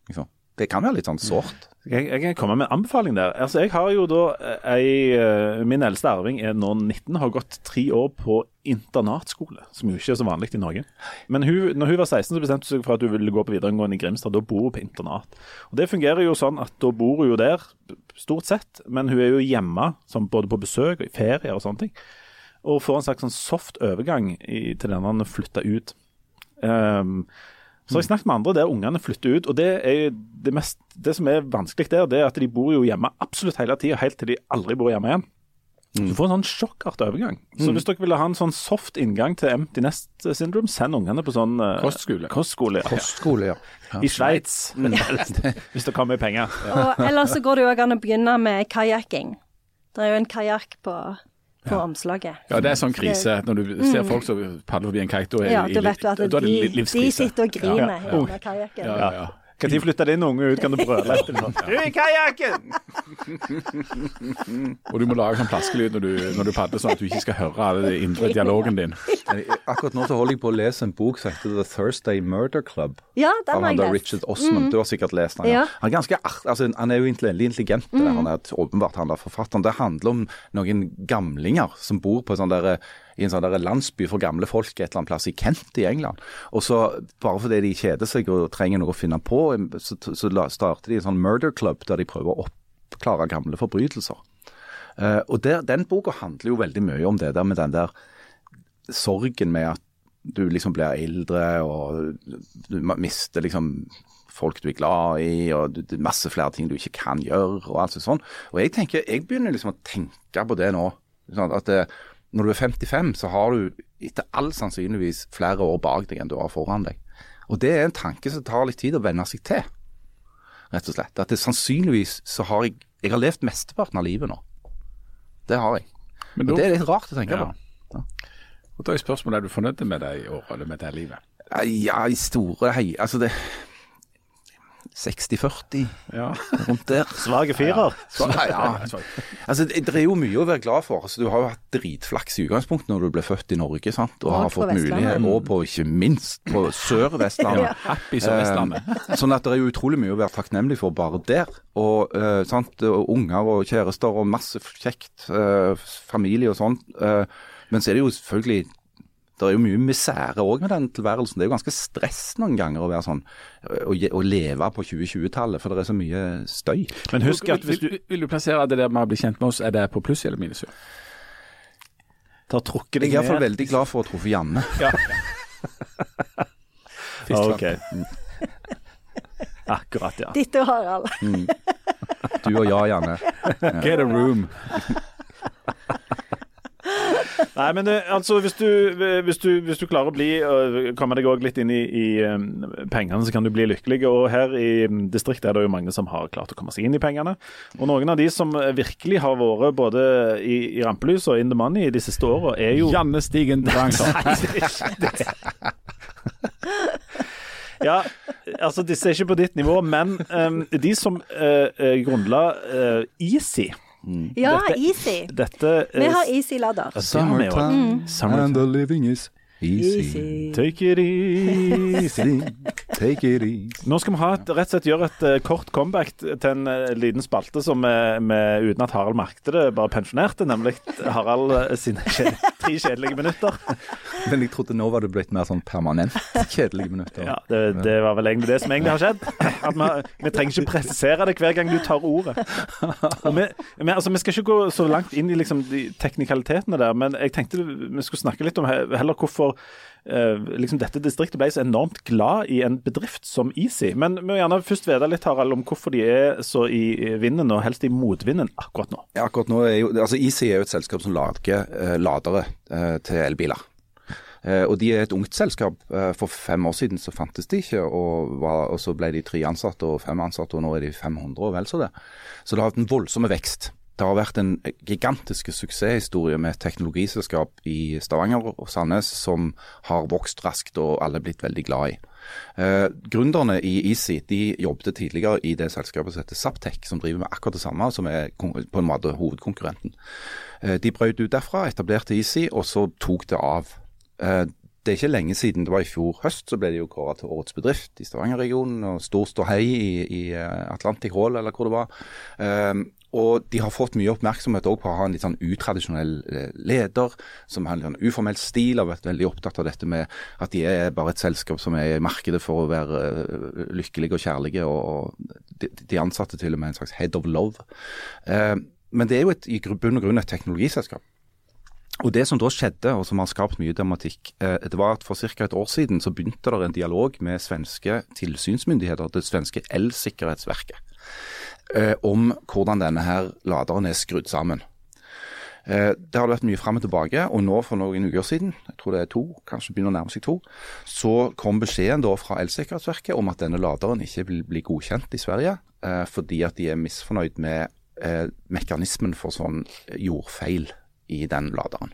Liksom. Det kan være litt sånn sårt. Jeg, kan komme med en anbefaling der. Altså, jeg har jo da eh, ei eh, Min eldste arving er nå 19, har gått tre år på internatskole, som jo ikke er så vanlig i Norge. Men hun, når hun var 16, så bestemte hun seg for at hun ville gå på videregående i Grimstad. Da bor hun på internat. Og Det fungerer jo sånn at da bor hun jo der, stort sett, men hun er jo hjemme både på besøk og i ferie og sånne ting. Og får en slags sånn soft overgang i, til denne flytta ut. Um, så har jeg snakket med andre der ungene flytter ut, og det er det, mest, det som er vanskelig der, det er at de bor jo hjemme absolutt hele tida, helt til de aldri bor hjemme igjen. Du får en sånn sjokkartet overgang. Så hvis dere ville ha en sånn soft inngang til empty nest syndrome, send ungene på sånn uh, Kostskole. kostskole ja. Kostskole, ja. ja. I Sveits, hvis det kommer penger. Og ellers så går det jo òg an å begynne med kajakking. Det er jo en kajakk på, på omslaget. Ja, det er sånn krise. Når du ser folk som padler forbi en kajakk, da er Mm. Ja, det da i- vet du at de, de sitter og griner Ja. den kajakken. Ja, ja, ja. Når flytter din unge ut, kan du brøle etter sånn. Du i kajakken! Og du må lage sånn plaskelyd når du, når du padler, sånn at du ikke skal høre all den indre dialogen din. Akkurat nå så holder jeg på å lese en bok som heter The Thursday Murder Club. Ja, den av har jeg lest. Richard Osman. Du har sikkert lest den. ja. Ja. Han er ganske altså, han er jo veldig intelligent, det han er åpenbart han der forfatteren. Det handler om noen gamlinger som bor på sånn der, i en sånn der landsby for gamle folk et eller annet plass i Kent i England. Og så, bare fordi de kjeder seg og trenger noe å finne på, så, så starter de en sånn murder club der de prøver å oppklare gamle forbrytelser. Uh, og der, Den boka handler jo veldig mye om det der med den der sorgen med at du liksom blir eldre og du mister liksom folk du er glad i, og du- masse flere ting du ikke kan gjøre, og alt sånt. Og jeg tenker, jeg begynner liksom å tenke på det nå. Sånn at det, når du er 55, så har du etter all sannsynligvis flere år bak deg enn du har foran deg. Og det er en tanke som tar litt tid å venne seg til, rett og slett. At det sannsynligvis så har jeg Jeg har levd mesteparten av livet nå. Det har jeg. Men Og det er litt rart å tenke Ja. på. og da er spørsmålet er du fornøyd med det i år, eller med det livet? Ja, i store hei, altså det 60-40, Ja. rundt der. Svake firer. Ja, ja, altså det, det er jo mye å være glad for. Altså, du har jo hatt dritflaks i utgangspunktet når du ble født i Norge, sant? og Og har fått mulighet, og på ikke minst på Sør-Vestlandet. Happy som Vestlandet. Eh, sånn at det er jo utrolig mye å være takknemlig for bare der. Og, eh, sant? og unger og kjærester og masse kjekt, eh, familie og sånn. Men så er det jo selvfølgelig det er jo mye misere òg med den tilværelsen. Det er jo ganske stress noen ganger å være sånn, å, å leve på 2020-tallet, for det er så mye støy. Men husk at hvis du vil, du plassere det der med å bli kjent med oss, er det på pluss eller minus? tar trukket Jeg er iallfall veldig glad for å ha truffet Janne. Ah, OK. Akkurat, ja. Ditt og Harald. Du og jeg, Janne. Get a room. Nei, men eh, altså, hvis du, hvis du, hvis du klarer å bli komme deg òg litt inn i, i um, pengene, så kan du bli lykkelig. Og her i um, distriktet er det jo mange som har klart å komme seg inn i pengene. Og noen av de som eh, virkelig har vært både i, i rampelys og in the money de siste åra, er jo Janne Stigen Drangsson. Ja, altså disse er ikke på ditt nivå, men um, de som uh, grunnla uh, Easy Ja, Dette- Easy. Dette Vi har. Summertime har vi. Summertime. and the living is easy. Take it easy. Take it easy. Nå skal vi ha et, rett og slett gjøre et uh, kort comeback til en uh, liten spalte som vi, vi, uten at Harald merket det, bare pensjonerte, nemlig Harald uh, sine kjed, tre kjedelige minutter. Men jeg trodde nå var det blitt mer sånn permanent kjedelige minutter. Ja, det, det var vel egentlig det som egentlig har skjedd. At vi, vi trenger ikke presisere det hver gang du tar ordet. Og vi, vi, altså, vi skal ikke gå så langt inn i liksom, de teknikalitetene der, men jeg tenkte vi skulle snakke litt om heller hvorfor eh, liksom dette distriktet ble så enormt glad i en bedrift som Easy. Men vi må gjerne først vite litt Harald, om hvorfor de er så i vinden, og helst i motvinden akkurat nå. Ja, akkurat nå er jo, altså Easy er jo et selskap som lager eh, ladere eh, til elbiler. Eh, og De er et ungt selskap. Eh, for fem år siden så fantes de ikke, og, var, og så ble de tre ansatte og fem ansatte, og nå er de 500 og vel så det. Så det har hatt en voldsom vekst. Det har vært en gigantisk suksesshistorie med teknologiselskap i Stavanger og Sandnes som har vokst raskt og alle blitt veldig glad i. Eh, gründerne i Easy de jobbet tidligere i det selskapet som heter Saptek som driver med akkurat det samme, som er på en måte hovedkonkurrenten. Eh, de brøt ut derfra, etablerte Easy, og så tok det av. Eh, det er ikke lenge siden, det var i fjor høst, så ble det jo kåret til årets bedrift i Stavanger-regionen. og Stor ståhei i, i eh, Atlantic Hall, eller hvor det var. Eh, og de har fått mye oppmerksomhet på å ha en litt sånn utradisjonell eh, leder, som har en sånn uformell stil, og vært veldig opptatt av dette med at de er bare et selskap som er i markedet for å være eh, lykkelige og kjærlige, og de, ansatte til og med en slags head of love. Eh, men det er jo et, i bunn og grunn et teknologiselskap. Og Det som da skjedde, og som har skapt mye dramatikk, det var at for ca. et år siden så begynte det en dialog med svenske tilsynsmyndigheter, det svenske elsikkerhetsverket, eh, om hvordan denne her laderen er skrudd sammen. Eh, Det har vært mye fram og tilbake, og nå for noen uker siden, jeg tror det er to, kanskje begynner å nærme seg to, så kom beskjeden da fra Elsikkerhetsverket om at denne laderen ikke vil bli godkjent i Sverige, eh, fordi at de er misfornøyd med eh, mekanismen for sånn jordfeil i den laderen.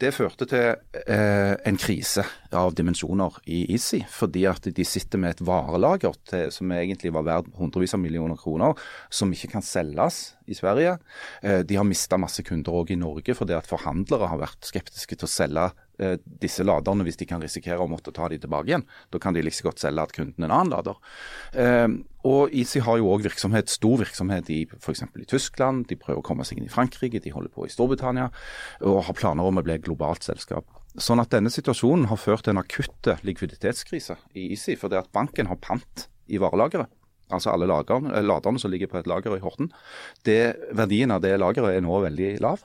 Det førte til eh, en krise av dimensjoner i Easy, fordi at de sitter med et varelager til, som egentlig var verdt hundrevis av millioner kroner, som ikke kan selges i Sverige. Eh, de har mista masse kunder òg i Norge fordi at forhandlere har vært skeptiske til å selge eh, disse laderne hvis de kan risikere å måtte ta de tilbake igjen. Da kan de like godt selge til kunden en annen lader. Eh, og Easy har jo òg virksomhet, stor virksomhet i f.eks. i Tyskland. De prøver å komme seg inn i Frankrike, de holder på i Storbritannia og har planer om å bli et globalt selskap. Sånn at denne situasjonen har ført til en akutte likviditetskrise i Easy, fordi at banken har pant i varelageret. Altså alle eh, laderne som ligger på et lager i Horten. Det, verdien av det lageret er nå veldig lav.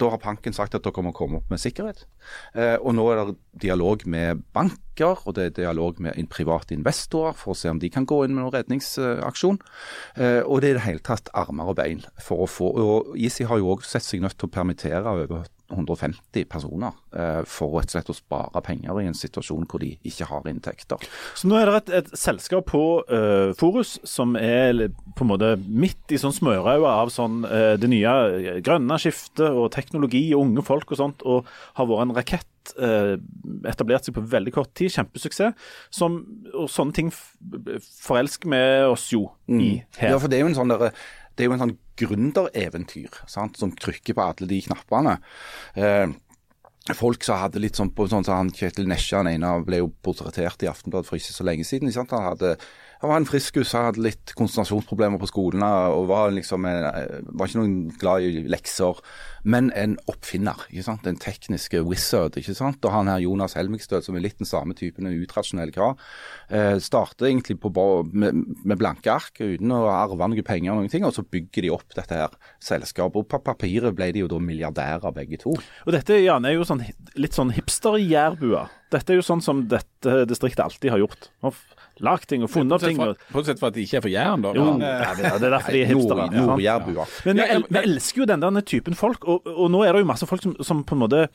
Da har banken sagt at dere må komme opp med sikkerhet. Eh, og nå er det dialog med banker og det er dialog med private investorer for å se om de kan gå inn med noen redningsaksjon. Eh, og det er i det hele tatt armer og bein for å få Og Easy har jo òg sett seg nødt til å permittere over 150 personer eh, for rett og slett å spare penger i en situasjon hvor de ikke har inntekter. Så nå er det et, et selskap på uh, Forus som er på en måte midt i sånn smørauget av sånn, uh, det nye grønne skiftet og teknologi og unge folk og sånt, og har vært en rakett eh, etablert seg på veldig kort tid. Kjempesuksess. Som, og sånne ting forelsker vi oss jo i her. Ja, for det er jo en sånn derre det er jo en sånn gründereventyr som trykker på alle de knappene. Eh, folk som hadde litt sånn på sånn som han Kjetil Nesja, han ene ble jo portrettert i Aftenbladet for ikke så lenge siden. Sant? Han, hadde, han var en friskus, han hadde litt konsentrasjonsproblemer på skolen og var liksom en, var ikke noen glad i lekser. Men en oppfinner, ikke sant? en teknisk wizard. ikke sant? Og han her Jonas Helmigstøl, som er litt den samme typen, en utradisjonell kar, eh, starter egentlig på, med, med blanke ark uten å arve noen penger, og noen ting, og så bygger de opp dette her selskapet. Og på papiret ble de jo da milliardærer begge to. Og dette Jan, er jo sånn, litt sånn hipster-jærbua. Dette er jo sånn som dette distriktet alltid har gjort. Lagd ting og funnet opp ting. Og, Bortsett fra at de ikke er for Jæren, da. jo, ja, det det er derfor de er hipstere. Nord- ja. Men vi, el vi elsker jo den der typen folk, og, og nå er det jo masse folk som, som på en måte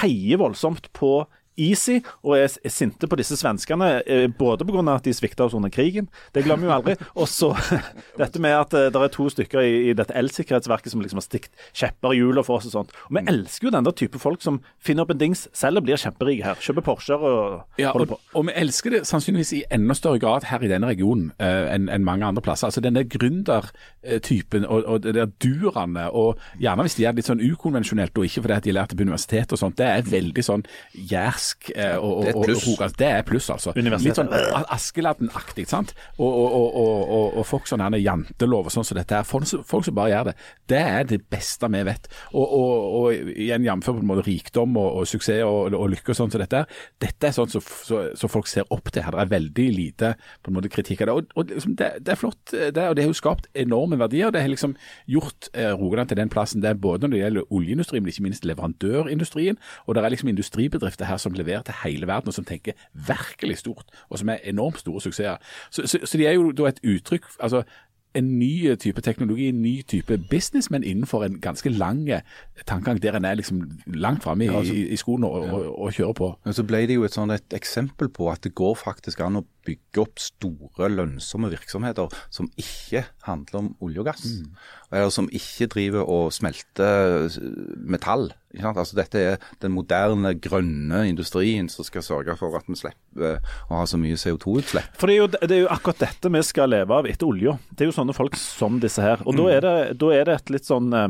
heier voldsomt på Easy og er, sinte på disse svenskene, eh, både pga. at de svikta oss under krigen, det glemmer vi jo aldri, og så dette med at eh, det er to stykker i, i dette elsikkerhetsverket som liksom har stikt kjepper i hjula for oss og sånt. Og Vi elsker jo den der type folk som finner opp en dings selv og blir kjemperike her. Kjøper Porscher og Ja, holder og, på. og vi elsker det sannsynligvis i enda større grad her i denne regionen uh, enn en mange andre plasser. Altså den der gründertypen og, og det der durene, og gjerne hvis de er litt sånn ukonvensjonelt og ikke fordi de lærte på universitetet og sånt, det er veldig sånn jærsk Ask eh, og, og, og pluss. Det er pluss, altså. Litt sånn Askeladden-aktig, sant. Og, og, folk sånn her jantelov og sånn som dette her. Folk, folk som bare gjør det. Det er det beste vi vet. Og, igjen jf. på en måte rikdom og, suksess og, lykke og sånn som dette her. Dette er sånn som så, så folk ser opp til. Her Det er veldig lite på en måte kritikk av det. Og, og liksom, det, det er flott, det, og det har jo skapt enorme verdier. Det har liksom gjort eh, Rogaland til den plassen det er både når det gjelder oljeindustrien, men ikke minst leverandørindustrien. Og det er liksom industribedrifter her som leverer til hele verden, og som tenker virkelig stort, og som er enormt store suksesser. Så, så, så de er jo da et uttrykk altså en ny type teknologi, en ny type business, men innenfor en ganske lang tankegang der en er liksom langt framme i, i, i skoen og, og, og kjører på. Men så ble det jo et, sånt, et eksempel på at det går faktisk an å bygge opp store, lønnsomme virksomheter som ikke handler om olje og gass. Eller som ikke driver og smelter metall. Altså Dette er den moderne, grønne industrien som skal sørge for at vi slipper eh, å ha så mye CO2-utslipp. For det er, jo, det er jo akkurat dette vi skal leve av etter olja. Det er jo sånne folk som disse her. Og da, er det, da er det et litt sånn eh,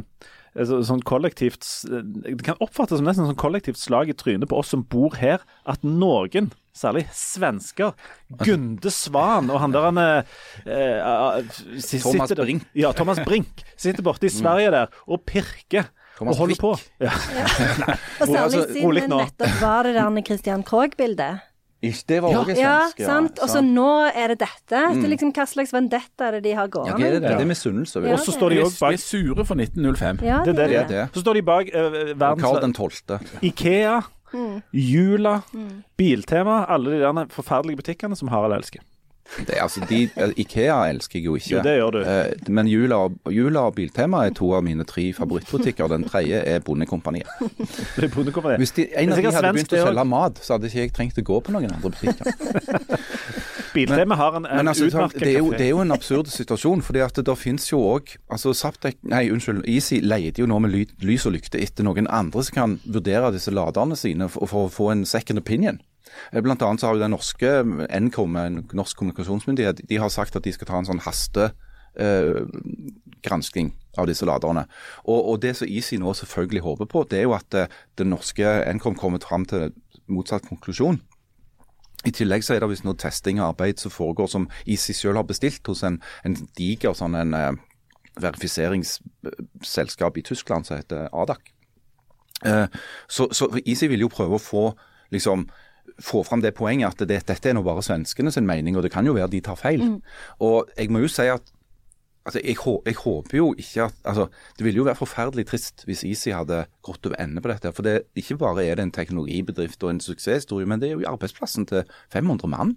altså, sånn kollektivt eh, Det kan oppfattes som nesten sånn kollektivt slag i trynet på oss som bor her, at noen, særlig svensker, Gunde Svan og han der han eh, eh, Thomas Brink. Ja, Thomas Brink. Sitter borte i Sverige der og pirker. Thomas og holder på. Ja. Ja. Og særlig altså, siden nå. nettopp var det der Christian Krogh-bildet. Det var òg en Ja, svensk. sant. Og så nå er det dette. Det er liksom Hva slags vendetta er det de har Ja, gående? hva er det? det? Det er misunnelse. Ja. Og så står de òg bak de er sure for 1905. Ja, Det det de Det er. det. Så står de bak eh, Karl den tolvte. Ikea, Mm. Jula, Biltema, alle de der forferdelige butikkene som Harald elsker. Det, altså, de, Ikea elsker jeg jo ikke. Jo, det gjør du. Eh, men Jula, Jula og Biltema er to av mine tre favorittbutikker. Den tredje er Bondekompaniet. Det er bondekompaniet. Hvis de, en av de hadde begynt å selge mat, så hadde ikke jeg trengt å gå på noen andre butikker. Biltema har en, en altså, utmerket det, er jo, det er jo en absurd situasjon. fordi at det der finnes jo òg altså, Saptek, Nei, unnskyld. Easy leter jo nå med ly, lys og lykte etter noen andre som kan vurdere disse laderne sine for, for å få en second opinion. Eh, Blant annet så har jo den norske Nkom, norsk kommunikasjonsmyndighet, de har sagt at de skal ta en sånn haste eh, av disse laderne. Og, og det som Easy nå selvfølgelig håper på, det er jo at eh, den norske Nkom kommer fram til motsatt konklusjon. I tillegg så er det visst noe testing og arbeid som foregår som Easy selv har bestilt hos en, en diger sånn en eh, verifiseringsselskap i Tyskland som heter ADAC. Eh, så, så Easy vil jo prøve å få liksom få fram det poenget at det, dette er nå bare svenskene sin mening, og det kan jo være de tar feil. Og jeg må jo si at altså, jeg, jeg håper jo ikke at altså, Det ville jo være forferdelig trist hvis Easy hadde gått over ende på dette. For det, ikke bare er det en teknologibedrift og en suksesshistorie, men det er jo arbeidsplassen til 500 mann.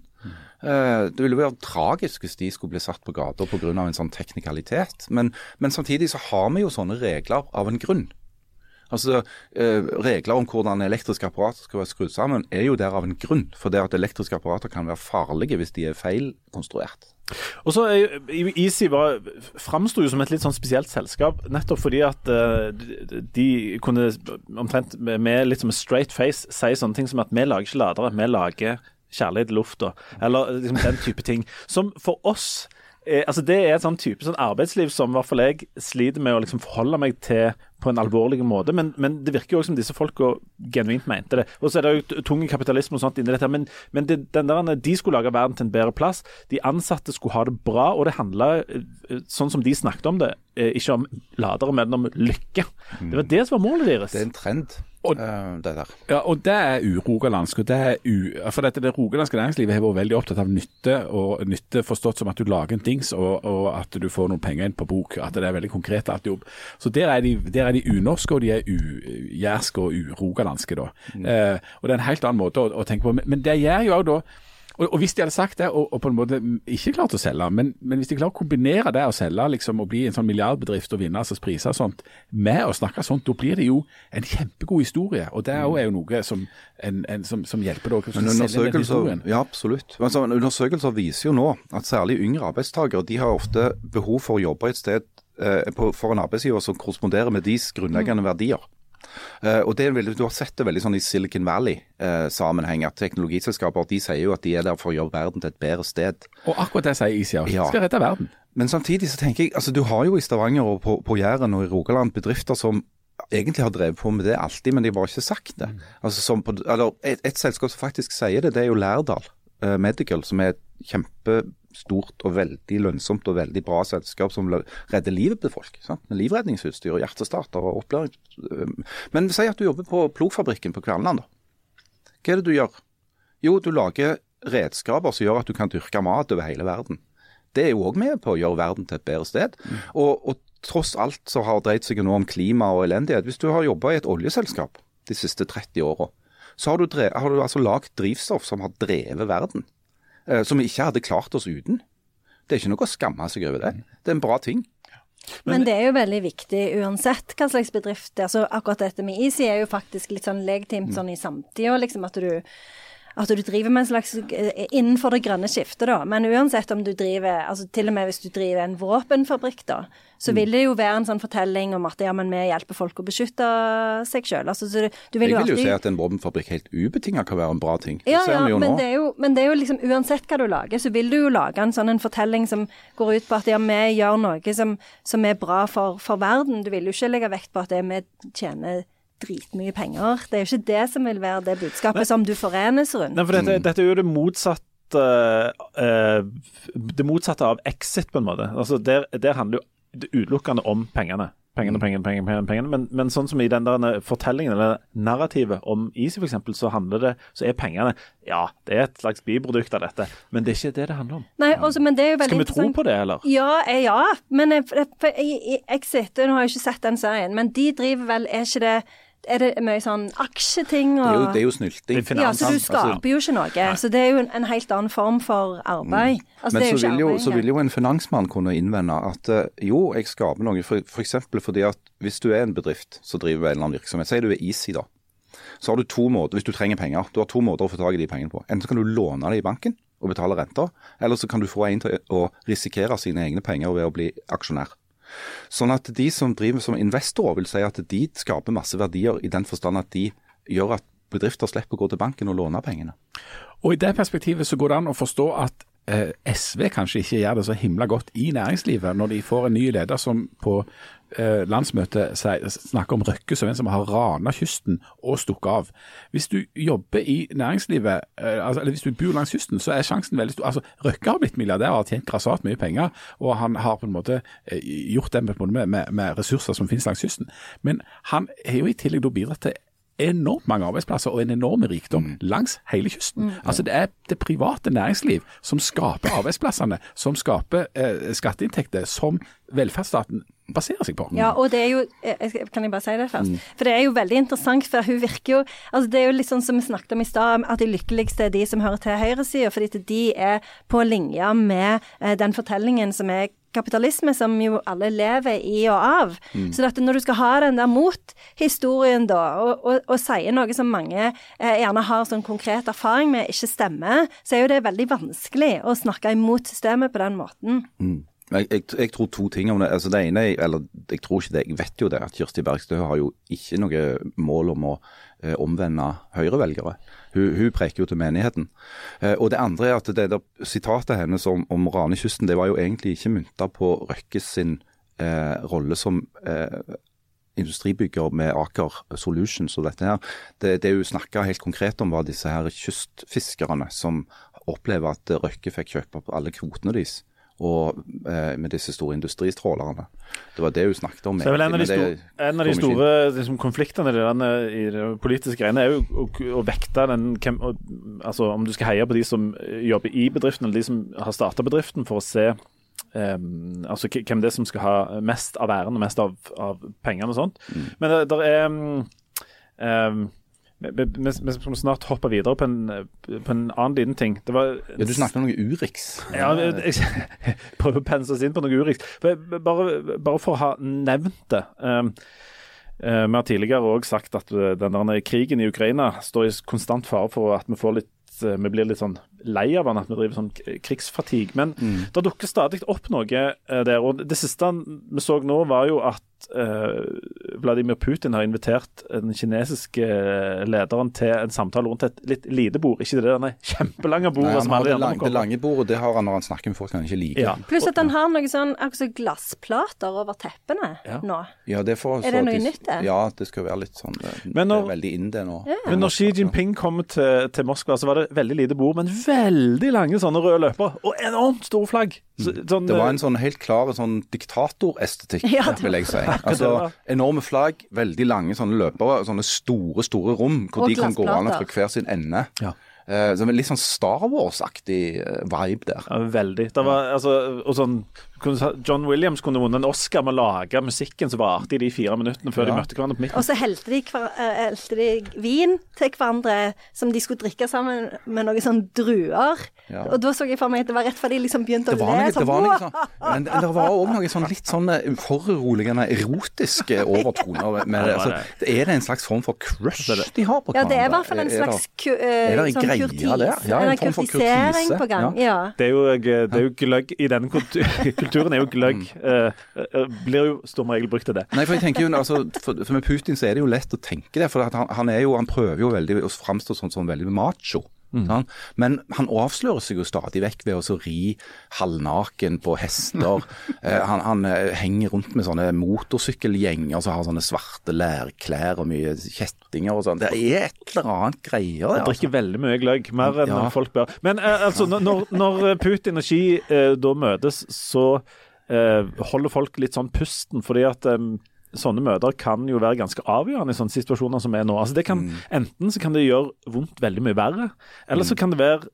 Eh, det ville jo være tragisk hvis de skulle bli satt på gata pga. en sånn teknikalitet. Men, men samtidig så har vi jo sånne regler av en grunn. Altså, eh, Regler om hvordan elektriske apparater skal være skrudd sammen, er jo der av en grunn. For det at elektriske apparater kan være farlige hvis de er feilkonstruert. Og så er Easy var- framsto jo som et litt sånn spesielt selskap, nettopp fordi at uh, de, kunne omtrent med, litt som en straight face si sånne ting som at vi lager ikke ladere, vi lager kjærlighet i lufta. Eller liksom den type ting. Som for oss altså Det er et sånn type sånn arbeidsliv som i hvert fall jeg sliter med å liksom forholde meg til på en alvorlig måte. Men, men det virker jo også som disse folka genuint mente det. Og så er det jo tung kapitalisme og sånt inni dette. Men, men det, den der, de skulle lage verden til en bedre plass. De ansatte skulle ha det bra, og det handla, sånn som de snakket om det, eh, ikke om ladere, men om lykke. Det var det som var målet deres. Det er en trend, Og- eh, det der. Ja, og det er urogalandsk. og det er u... For dette, det rogalandske næringslivet har vært veldig opptatt av nytte, og nytte forstått som at du lager en dings, og, og at du får noen penger inn på bok. At det er veldig konkret alt jobb. Så der er de, der er de unorske, og de er ujærske og urogalandske, da. Eh, og det er en helt annen måte å, å tenke på. Men, men det gjør jo òg da og, og Hvis de hadde sagt det, og, og på en måte ikke klart å selge, men, men hvis de klarer å kombinere det å selge liksom, og bli en sånn milliardbedrift og vinne altså priser og sånt, med å snakke sånt, da blir det jo en kjempegod historie. Og det er jo- er jo noe som, en, en, som, som hjelper dere den undersøkelser, ja, absolutt. Altså, undersøkelser viser jo nå at særlig yngre arbeidstakere de har ofte behov for å jobbe et sted eh, på, for en arbeidsgiver som korresponderer med deres grunnleggende verdier. Eh, og det er veldig, Du har sett det veldig sånn i Silicon Valley-sammenheng. at Teknologiselskaper de sier jo at de er der for å gjøre verden til et bedre sted. Og akkurat det sier ICA. Ja. Skal redde verden. Men samtidig så tenker jeg, altså du har jo i Stavanger og på, på Jæren og i Rogaland bedrifter som egentlig har drevet på med det alltid, men de har bare ikke sagt det. Altså, som på, eller, et, et selskap som faktisk sier det, det er jo Lærdal eh, Medical, som er et kjempestort og veldig lønnsomt og veldig bra selskap som redder livet til folk. Sant? Med livredningsutstyr og hjertestarter og opplæring. eh, Men si at du jobber på plogfabrikken på Kverneland. da. Hva er det du gjør? Jo, du lager redskaper som gjør at du kan dyrke mat over hele verden. Det er jo òg med på å gjøre verden til et bedre sted. Og, og tross alt så har det dreid seg nå om klima og elendighet. Hvis du har jobba i et oljeselskap de siste 30 åra, så har du, har du altså lagd drivstoff som har drevet verden. Eh, som vi ikke hadde klart oss uten. Det er ikke noe å skamme seg over det. Det er en bra ting. Men det er jo veldig viktig uansett hva slags bedrift. Altså akkurat dette med Easy er jo faktisk litt sånn legitimt sånn i samtida, liksom at du at du driver med en slags eh, innenfor det grønne skiftet, da. Men uansett om du driver altså Til og med hvis du driver en våpenfabrikk, da, så vil det jo være en sånn fortelling om at ja, men vi hjelper folk å beskytte seg sjøl. Altså, så du, du vil Jeg vil jo alltid si at en våpenfabrikk helt ubetinga kan være en bra ting. Det ja, ser ja, vi jo men nå. det, er jo, men det er jo liksom uansett hva du lager, så vil du jo lage en sånn en fortelling som går ut på at ja, vi gjør noe som, som er bra for, for verden. Du vil jo ikke legge vekt på at det vi tjener dritmye penger. Det er jo ikke det som vil være det budskapet som du forenes rundt. Nei, for dette, dette er jo det motsatte eh, Det motsatte av exit, på en måte. Altså, der, der handler jo det utelukkende om pengene. Pengene, pengene, pengene. pengene, pengene. Men, men sånn som i den der fortellingen, eller narrativet om Easy f.eks., så handler det, så er pengene Ja, det er et slags biprodukt av dette, men det er ikke det det handler om. Nei, også, men det er jo veldig Skal vi tro på det, eller? Ja, eh, ja. Men jeg, for jeg, jeg, Exit, nå har jeg ikke sett den serien, men de driver vel Er ikke det er det mye sånn aksjeting Det er jo, det er jo snylting. Det er Ja, så du Altså, skaper jo ikke noe. Så det er jo en, en helt annen form for arbeid. Altså, Men det er jo så ikke vil, jo, arbeid så vil jo en finansmann kunne innvende at eh, jo, jeg skaper noe. For, for eksempel fordi at hvis du er en bedrift som driver en eller annen virksomhet, sier du er Easy da, så har du to måter, hvis du trenger penger, du har to måter å få tak i de pengene på. Enten så kan du låne det i banken og betale renter, eller så kan du få en til å risikere sine egne penger ved å bli aksjonær. Sånn at de som driver som investorer vil si at de skaper masse verdier i den forstand at de gjør at bedrifter slipper å gå til banken og låne pengene. Og I det perspektivet så går det an å forstå at SV kanskje ikke gjør det så himla godt i næringslivet, når de får en ny leder som på eh, landsmøtet snakker om Røkke som en som har rana kysten og stukket av. Hvis du jobber i næringslivet, eh, altså, eller hvis du bor langs kysten, så er sjansen veldig stor. Altså, Røkke har blitt milliardær og har tjent grassat mye penger, og han har på en måte eh, gjort det med, med, med, ressurser som finnes langs kysten. Men han har jo i tillegg bidratt til enormt mange arbeidsplasser og en enorm rikdom langs hele kysten. Altså Det er det private næringsliv som skaper arbeidsplassene, som skaper eh, skatteinntekter, som velferdsstaten baserer seg på. Ja, og det er jo eh, skal- Kan jeg bare si det først? For det er jo veldig interessant, for hun virker jo altså Det er jo litt sånn som vi snakket om i stad, at de lykkeligste er de som hører til høyresida, fordi de er på linje med eh, den fortellingen som er kapitalisme, som jo alle lever i og av. Så at når du skal ha den der mot-historien, da, og, og, og sier noe som mange eh, gjerne har sånn konkret erfaring med ikke stemmer, så er jo det veldig vanskelig å snakke imot systemet på den måten. Jeg, jeg, jeg tror to ting om det. Altså det ene, er- eller jeg tror ikke det, jeg vet jo det, at Kirsti Bergstø har jo ikke noe mål om å eh, omvende Høyre-velgere. Hun, hun preker jo til menigheten. Eh, og det andre er at det der sitatet hennes om, om ranekysten, det var jo egentlig ikke mynta på Røkkes sin eh, rolle som eh, industribygger med Aker Solutions og dette her. Det, det hun snakka helt konkret om, var disse her kystfiskerne som opplever at Røkke fikk kjøpe opp alle kvotene deres. Og eh, med disse store industristrålerne. Det var det hun snakket om. Så vel en av de, det en av de store liksom, konfliktene i, denne, i det politiske greiene er jo å, å vekte den hvem, å, altså, Om du skal heie på de som jobber i bedriften, eller de som har starta bedriften, for å se Um, altså, hvem det er som skal ha mest av æren og mest av, av pengene og sånt. Mm. Men det der er um, em, vi, skal snart hoppe videre på en, på en annen liten ting. Det var Ja, du snakket om noe Urix. ja, jeg, jeg prøver å pense oss inn på noe Urix. Bare, bare for å ha nevnt det. Um, uh, vi har tidligere òg sagt at eh, den der krigen i Ukraina står i konstant fare for at vi får litt eh, vi blir litt sånn lei av han, at vi driver sånn krigsfatigue. Men det dukker stadig opp noe eh, der. Og det siste vi så nå, var jo at uh, Vladimir Putin har invitert den kinesiske eh, lederen til en samtale rundt et litt lite bord. Ikke det der kjempelange bordet som alle de andre lang, det lange bordet det har han når han snakker med folk han ikke liker. Ja. Pluss at han har noe sånn akkurat som glassplater over teppene Ja. nå. Ja, det får, Er det noe de- nytt, det? Ja, det skal være litt sånn Det, Men når- det er veldig in det nå. Men når Xi Jinping kom til, til Moskva, så var det veldig lite bord, men veldig lange sånne røde løper. Og enormt store flagg. Så, sånn, Det var eh, en sånn helt klar sånn diktatorestetikk, Ja, vil jeg si. Altså, enorme flagg, veldig lange sånne løpere, sånne store, store rom hvor de kan gå an fra hver sin ende. Ja. Som en litt sånn Star Wars-aktig eh, vibe der. Ja, veldig. Det var, altså, og sånn, John Williams kunne vunnet en Oscar med å lage musikken som varte i de fire minuttene før de møtte hverandre på midten. Og så helte de, eh, helte de vin til hverandre som de skulle drikke sammen med noen sånn druer. Ja. Og da så jeg for meg at det var rett før de liksom begynte Det å var le. Sånn, det var noe sånn, men det var òg noe sånn litt sånn eh, foruroligende erotiske overtoner. Med, det altså, er det en slags form for crush de har på Ja, det er i hvert fall en Er det- slags eh, er det en sånn greie kurtis. Ja, en en form for kurtisering på gang. Ja. Det er jo, eh, det er jo gløgg i den kultu- kulturen. er jo gløgg. eh, eh, blir jo som regel brukt til det. Nei, for jeg tenker jo, altså, for, for Med Putin så er det jo lett å tenke det. For at han, han, er jo, han prøver jo veldig å framstå sånn som veldig macho. Sant? Men han avslører seg jo stadig vekk ved å ri halvnaken på hester. eh, han, han eh, henger rundt med sånne motorsykkelgjenger som har sånne svarte lærklær og mye kjettinger og sånn. Det er et eller annet greier der. drikker veldig mye gløgg, mer enn Ja. folk bør. Men eh, altså, når, når Putin og Xi eh, da møtes, så eh, holder folk litt sånn pusten, fordi at eh, Sånne møter kan jo være ganske avgjørende i sånne situasjoner som er nå. Altså det kan, Enten så kan det gjøre vondt veldig mye verre, eller så kan det være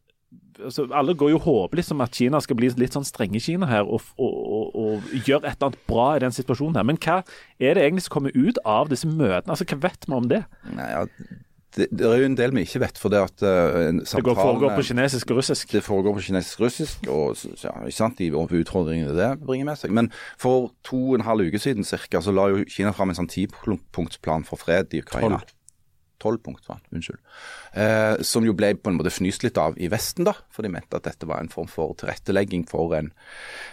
altså, Alle går jo og håper liksom at Kina skal bli litt sånn strenge Kina her og, og, og, og gjøre et eller annet bra i den situasjonen her. Men hva er det egentlig som kommer ut av disse møtene? Altså, Hva vet vi om det? Nei, ja, det, det er jo en del vi ikke vet. For det at uh, Det går foregår på kinesisk og russisk. Det foregår på kinesisk-russisk, og så- ja, ikke sant, de utfordringene det bringer med seg. Men for to og en halv uke siden cirka, så la jo Kina fram en sånn tipunktsplan for fred i Ukraina. Tolv punkt, var unnskyld. Eh, som jo ble på en måte fnyst litt av i Vesten, da. For de mente at dette var en form for tilrettelegging for en,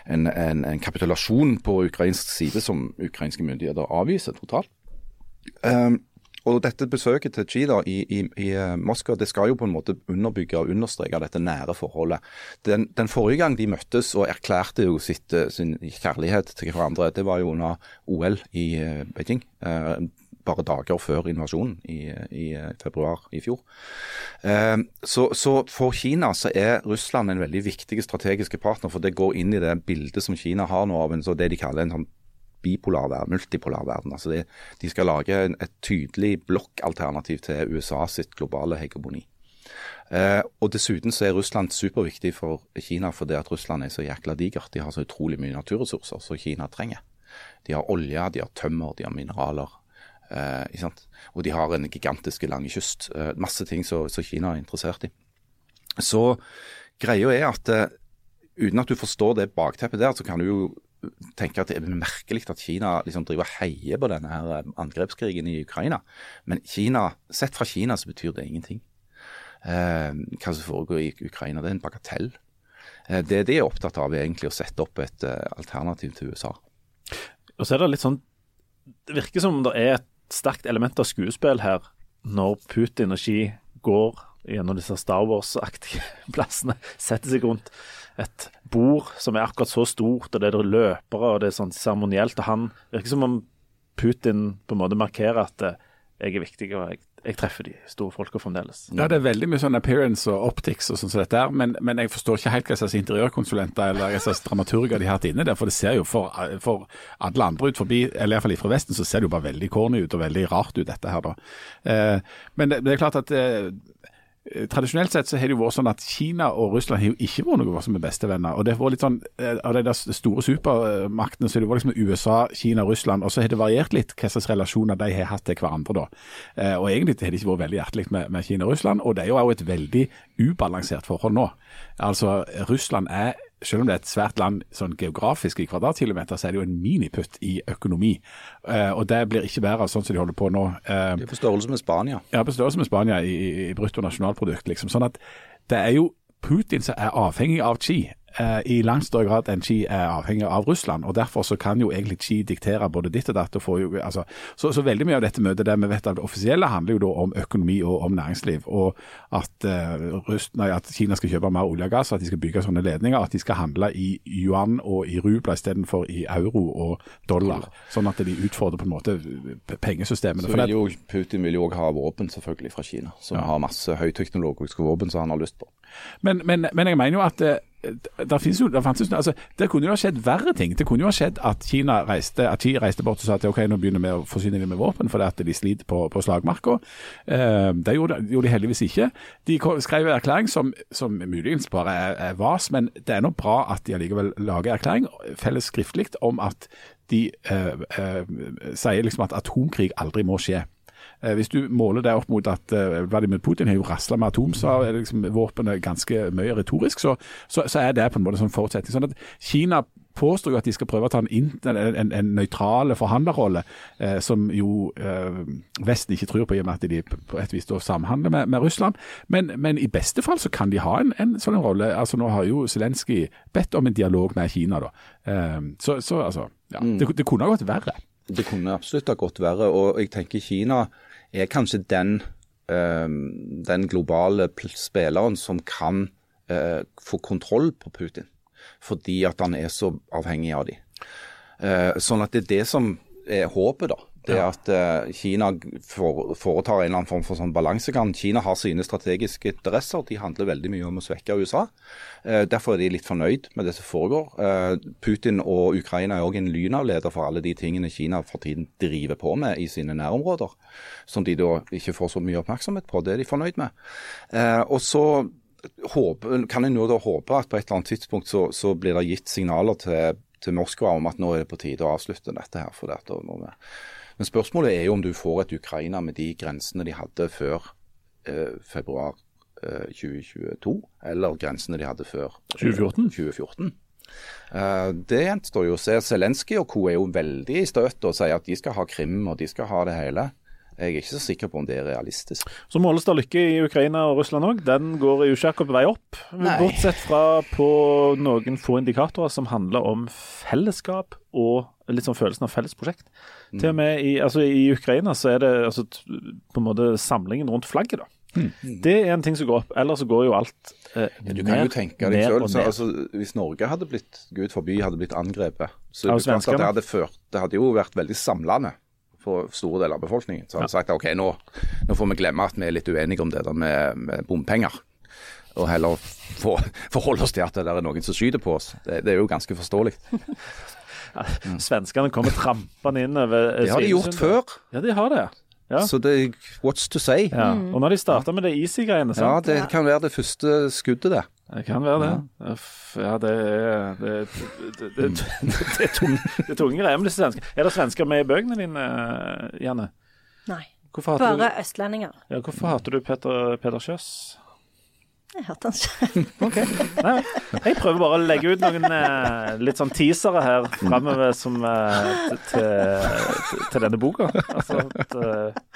en, en, en kapitulasjon på ukrainsk side som ukrainske myndigheter avviser totalt. Um, og dette besøket til Chida i, i, i eh, Moskva det skal jo på en måte underbygge og understreke dette nære forholdet. Den, den forrige gang de møttes og erklærte jo sitt, eh, sin kjærlighet til hverandre, det var jo under OL i eh, Beijing. bare dager før invasjonen i, i februar i fjor. Så, så for Kina så er Russland en veldig viktig strategisk partner, for det går inn i det bildet som Kina har nå av en, så det de kaller en sånn bipolar verden, multipolar verden. Altså de, de skal lage en, et tydelig blokkalternativ til USA sitt globale hegemoni. Eh, og Dessuten så er Russland superviktig for Kina fordi at Russland er så jækla digert. De har så utrolig mye naturressurser som Kina trenger. De har olje, de har tømmer, de har mineraler. Eh? Og de har en gigantisk lang kyst. Eh, masse ting som Kina er interessert i. Så greia er at eh, uten at du forstår det bakteppet der, så kan du jo tenke at det er merkelig at Kina liksom driver og heier på denne her eh, angrepskrigen i Ukraina. Men Kina, sett fra Kina så betyr det ingenting. Eh, hva som foregår i Ukraina, det er en bagatell. Eh, det de er opptatt av, er egentlig å sette opp et eh, alternativ til USA. Og så er det litt sånn Det virker som det er et sterkt element av skuespill her, når Putin og Xi går gjennom disse Star Wars-aktige plassene, setter seg rundt et bord som er akkurat så stort, og det er løpere, og det er sånn seremonielt. Og han virker som om Putin på en måte markerer at eh, jeg er viktig, og jeg, jeg treffer de store folka fremdeles. Ja, det er veldig mye sånn appearance og optics og sånn som dette her, men, men jeg forstår ikke helt hva slags interiørkonsulenter eller hva slags dramaturger de har hatt inne der, for det ser jo for, for alle andre ut forbi, eller iallfall fra Vesten, så ser det jo bare veldig corny ut og veldig rart ut dette her, da. Eh, men det, det er klart at eh, Tradisjonelt sett så har det jo vært sånn at Kina og Russland har jo ikke vært noe som er bestevenner. og det har vært litt sånn, eh, Av de der store supermaktene så har det vært liksom USA, Kina, Russland, og så har det variert litt hva slags relasjoner de har hatt til hverandre. da. Eh, og Egentlig har det ikke vært veldig hjertelig med, med Kina og Russland, og det er jo et veldig ubalansert forhold nå. Altså, Russland er selv om det er et svært land sånn geografisk i kvadratkilometer, så er det jo en miniputt i økonomi. Eh, og det blir ikke bedre sånn som de holder på nå. Eh, Det er på størrelse med Spania. ja, på størrelse med Spania i, i, i brutto nasjonalprodukt. Liksom. Sånn at det er jo Putin som er avhengig av Xi. Eh, I langt større grad enn Xi er avhengig av Russland. og Derfor så kan jo egentlig Xi diktere både ditt og datt. og får jo, altså, så, så veldig mye av dette møtet der vi vet at det offisielle handler jo da om økonomi og om næringsliv. Og at, eh, Rust, nei, at Kina skal kjøpe mer olje og gass, at de skal bygge sånne ledninger. At de skal handle i yuan og i rubler istedenfor i euro og dollar. Sånn at de utfordrer på en måte pengesystemene. Så vil jo Putin vil jo òg ha våpen selvfølgelig fra Kina, som har masse høyteknologiske våpen som han har lyst på. Men, men, men jeg mener jo at det, der jo, der jo- altså, det kunne jo ha skjedd verre ting. Det kunne jo ha skjedd at Kina reiste, at Kina reiste bort og sa at ok, nå begynner vi å forsyne dem med våpen fordi at de sliter på, på slagmarka. Eh, det gjorde, gjorde de heldigvis ikke. De skrev en erklæring som, som muligens bare er, er vas, men det er nå bra at de allikevel lager erklæring felles skriftlig om at de eh, eh, sier liksom at atomkrig aldri må skje. Eh, Hvis du måler det opp mot at eh, Vladimir Putin har jo rasla med atom, så er liksom ganske mye retorisk, så, så, så er det på en måte en sånn forutsetning. Sånn at Kina påstår jo at de skal prøve å ta en, en, en, en nøytral forhandlerrolle, eh, som jo eh, Vesten ikke tror på, i og med at de på et vis da samhandler med, med Russland. Men, men i beste fall så kan de ha en, en sånn rolle. Altså Nå har jo Zelenskyj bedt om en dialog med Kina, da. Eh, så, så altså, ja, det, det kunne ha gått verre. Det kunne absolutt ha gått verre, og jeg tenker Kina er kanskje den, eh, den globale spilleren som kan eh, få kontroll på Putin, fordi at han er så avhengig av dem. Eh, sånn at det er det som er håpet, da. Det er at eh, Kina for, foretar en eller annen form for sånn balansegang. Kina har sine strategiske interesser. De handler veldig mye om å svekke USA. Eh, derfor er de litt fornøyd med det som foregår. Eh, Putin og Ukraina er òg en lynavleder for alle de tingene Kina for tiden driver på med i sine nærområder. Som de da ikke får så mye oppmerksomhet på. Det er de fornøyd med. Og så kan jeg nå da håpe at på et eller annet tidspunkt så, så blir det gitt signaler til, til Moskva om at nå er det på tide å avslutte dette her. for dette, vi men spørsmålet er jo om du får et Ukraina med de grensene de hadde før eh, februar eh, 2022, eller grensene de hadde før eh, 2014. 2014. Uh, det gjenstår jo å se. Zelenskyj og co. er jo veldig i støtet og sier at de skal ha Krim og de skal ha det hele. Jeg er ikke så sikker på om det er realistisk. Så måles det lykke i Ukraina og Russland òg. Den går jo ikke akkurat på vei opp. Nei. Bortsett fra på noen få indikatorer som handler om fellesskap og litt sånn følelsen av felles prosjekt. Mm. Til og med i, altså, i Ukraina så er det altså, på en måte samlingen rundt flagget, da. Det er en ting som går opp. Ellers så går jo alt eh, Mm. Du kan jo tenke deg selv, så, altså, Hvis Norge hadde blitt, gud forby, hadde blitt angrepet, så det at det hadde, ført, det hadde jo vært veldig samlende for store deler av befolkningen. Så hadde sagt OK, nå, nå får vi glemme at vi er litt uenige om det der med, med bompenger. Og heller få, forholde oss til at det der er noen som skyter på oss. Det, det er jo ganske forståelig. Svenskene kommer trampende inn over eh, Det har de gjort før, Ja, de har det. Ja. så det er what's to say. Ja. Og når de starta med det Easy-greiene, Ja, det kan være det første skuddet, det. Det kan være det. Uff, Ja, det er Det, det, det, det, det, er tunge, er tunge greier med disse svenskene. Er det svensker med i bøkene dine, Janne? Nei. Hvorfor Bare du, østlendinger. ja, hvorfor hater du Peter, Peter Kjøs? Jeg hørte han ikke. Nei, jeg prøver bare å legge ut noen eh, litt sånn teasere her framover som eh, til, til, til denne boka. Altså at eh,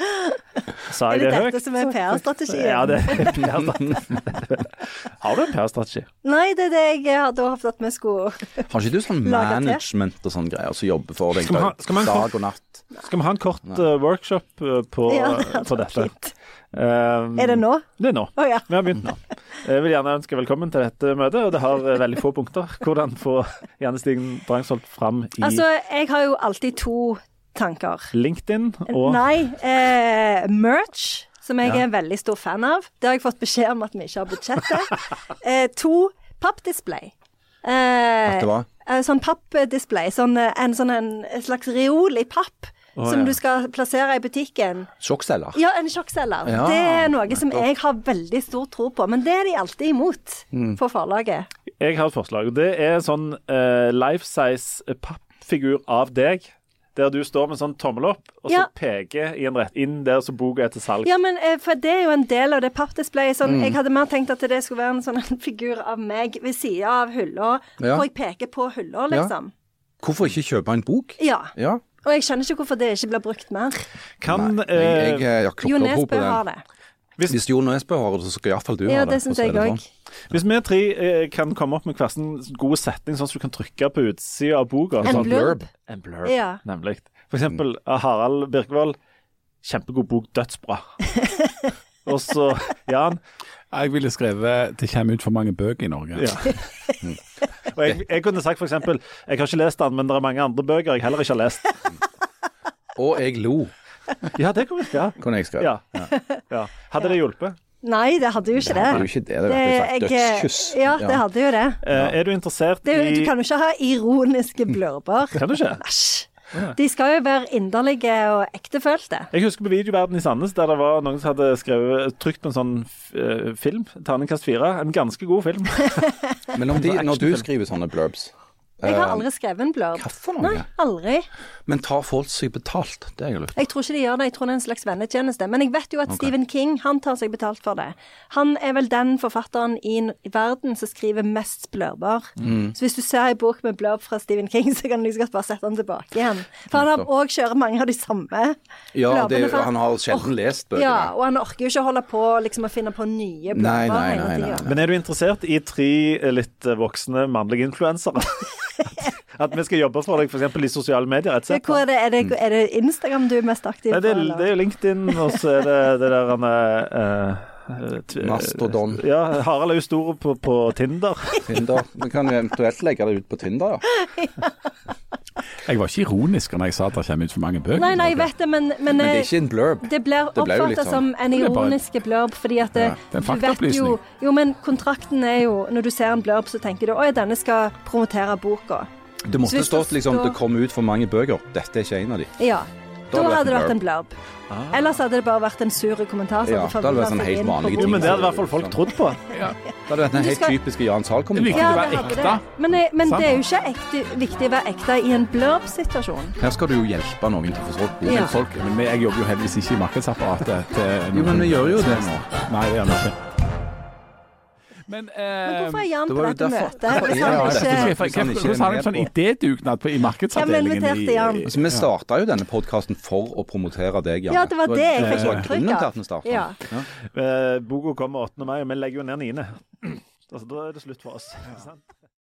Sa Er jeg det det høyt? dette som er PR-strategien? Ja, det er PR-strategien. Har du en PR-strategi? Nei, det er det jeg hadde håpet at vi skulle Har ikke du sånn management og sånn greier som jobber for deg dag og natt? Skal vi ha en kort uh, workshop eh, på, Ja, det på dette? fint. Um, Er det nå? Det er nå. Oh, ja. Vi har begynt nå. Jeg vil gjerne ønske velkommen til dette møtet, og det har veldig få punkter. Hvordan få Janne Stigen Drangsholt fram i Altså, jeg har jo alltid to tanker. LinkedIn og Nei, eh, merch, som jeg Ja. er en veldig stor fan av. Det har jeg fått beskjed om at vi ikke har budsjettet. eh, to, pappdisplay. Eh, At det var? eh, sånn pappdisplay. Sånn, eh, en, sånn en, en slags reol i papp. Å, som ja. du skal plassere i butikken. Sjokkselger? Ja, en sjokkselger. Ja, det er noe som jeg har veldig stor tro på, men det er de alltid imot Mm. for forlaget. Jeg har et forslag. Det er en sånn uh, life size pappfigur av deg. Der du står med en sånn tommel opp, og så peker i en rett inn der som boka er til salg. Ja, men eh, for det er jo en del av det pappdisplayet. Sånn, Mm. Jeg hadde mer tenkt at det skulle være en sånn en figur av meg ved sida av hylla, Ja. hvor jeg peker på hylla, liksom. Hvorfor ikke kjøpe en bok? Ja. Ja, Og jeg skjønner ikke hvorfor det ikke blir brukt mer. Kan Nei, eh, jeg, jeg, jeg Jo Nesbø har det. Hvis Jo Nesbø har det, så skal iallfall du Ja, ha det det. å syns si jeg det sånn. Hvis vi tre eh, kan komme opp med hver sin gode setning, sånn at du kan trykke på utsida av boka En sånn, blurb. En blurb, Ja. nemlig. For eksempel Harald Birkevold. Kjempegod bok, dødsbra. Og så Jan. Jeg ville skrevet 'Det kommer ut for mange bøker i Norge'. Ja. Og jeg, jeg kunne sagt for eksempel Jeg har ikke lest den, men det er mange andre bøker jeg heller ikke har lest. Og jeg lo, Ja, det kunne ja. kunne jeg skrevet. ja. ja. Hadde det hjulpet? Nei, det hadde jo ikke Det er jo ikke det. Det jo sagt jeg- dødskyss. Ja, det hadde jo det. Eh, er du interessert det er, i du kan jo ikke ha ironiske blurber. Kan du ikke? Æsj. De skal jo være inderlige og ektefølte. Jeg husker på Videoverden i Sandnes der det var noen som hadde skrevet, trykt på en sånn eh, film, terningkast fire. En ganske god film. Men om de, når du skriver sånne blurbs, Jeg har aldri skrevet en blurb. hva for noe? Nei, aldri. Men tar folk seg betalt? Det er jeg lurt på. Jeg tror ikke de gjør det, jeg tror det er en slags vennetjeneste. Men jeg vet jo at Stephen King han tar seg betalt for det. Han er vel den forfatteren i, verden som skriver mest blurber. Mm. Så hvis du ser en bok med blurb fra Stephen King, så kan du liksom godt bare sette den tilbake igjen. For han har òg kjører mange av de samme Ja, blurbene. Ja, han har sjelden lest bøkene. Ja, og han orker jo ikke å holde på liksom, å finne på nye blurber Nei, nei, nei, nei, nei. Men er du interessert i tre eh, litt eh, voksne mannlige influensere? At, at vi skal jobbe for deg f.eks. i sosiale medier Et Hvor er det, er, det, er det Instagram du er mest aktiv Nei, på? det, er, det er jo LinkedIn, og så er det det der han t- Mastodon. Ja, Harald er jo stor på, på Tinder. Tinder. Vi kan jo eventuelt legge det ut på Tinder, ja. Jeg var ikke ironisk når jeg sa at det kommer ut for mange bøker. Nei, nei, jeg vet det, men, men, Men det er eh, ikke en blurb. Det blir Det oppfattet sånn. som en ironisk blurb, fordi at det, Ja, det er en du vet jo. Jo, men kontrakten er jo Når du ser en blurb, så tenker du at denne skal promotere boka. Det måtte stått liksom det kom ut for mange bøker. Dette er ikke en av de. Ja. Da hadde det det vært en blurb. Ellers hadde det bare vært en sur kommentar. Ja, da hadde vært sånn helt vanlige Jo, men det hadde i hvert fall folk trodd på. Ja. Det hadde vært den helt skal- typiske Jan Det Zahl-kommentaren. viktig. Ja, det hadde ekte. det. Men, eh, men det er jo ikke ekte, viktig å være ekte i en blurb-situasjon. Her skal du jo hjelpe noen til å forstå Ja. Men folk, men jeg jobber jo heldigvis ikke i markedsapparatet. til Jo, men vi gjør jo det nå. Nei, det gjør vi ikke. Men, Men hvorfor er eh, Jan det på dette derfor- møtet? Hvis han det ikke Hvordan han har en sånn idédugnad i markedsavdelingen? Hvem inviterte Jan? Altså, vi starta jo denne podkasten for å promotere deg, Jan. Ja, det var det jeg fikk inntrykk av. Ja. Ja. Eh, Boka kommer 8. mai, og vi legger jo ned 9. Altså, da er det slutt for oss. sant?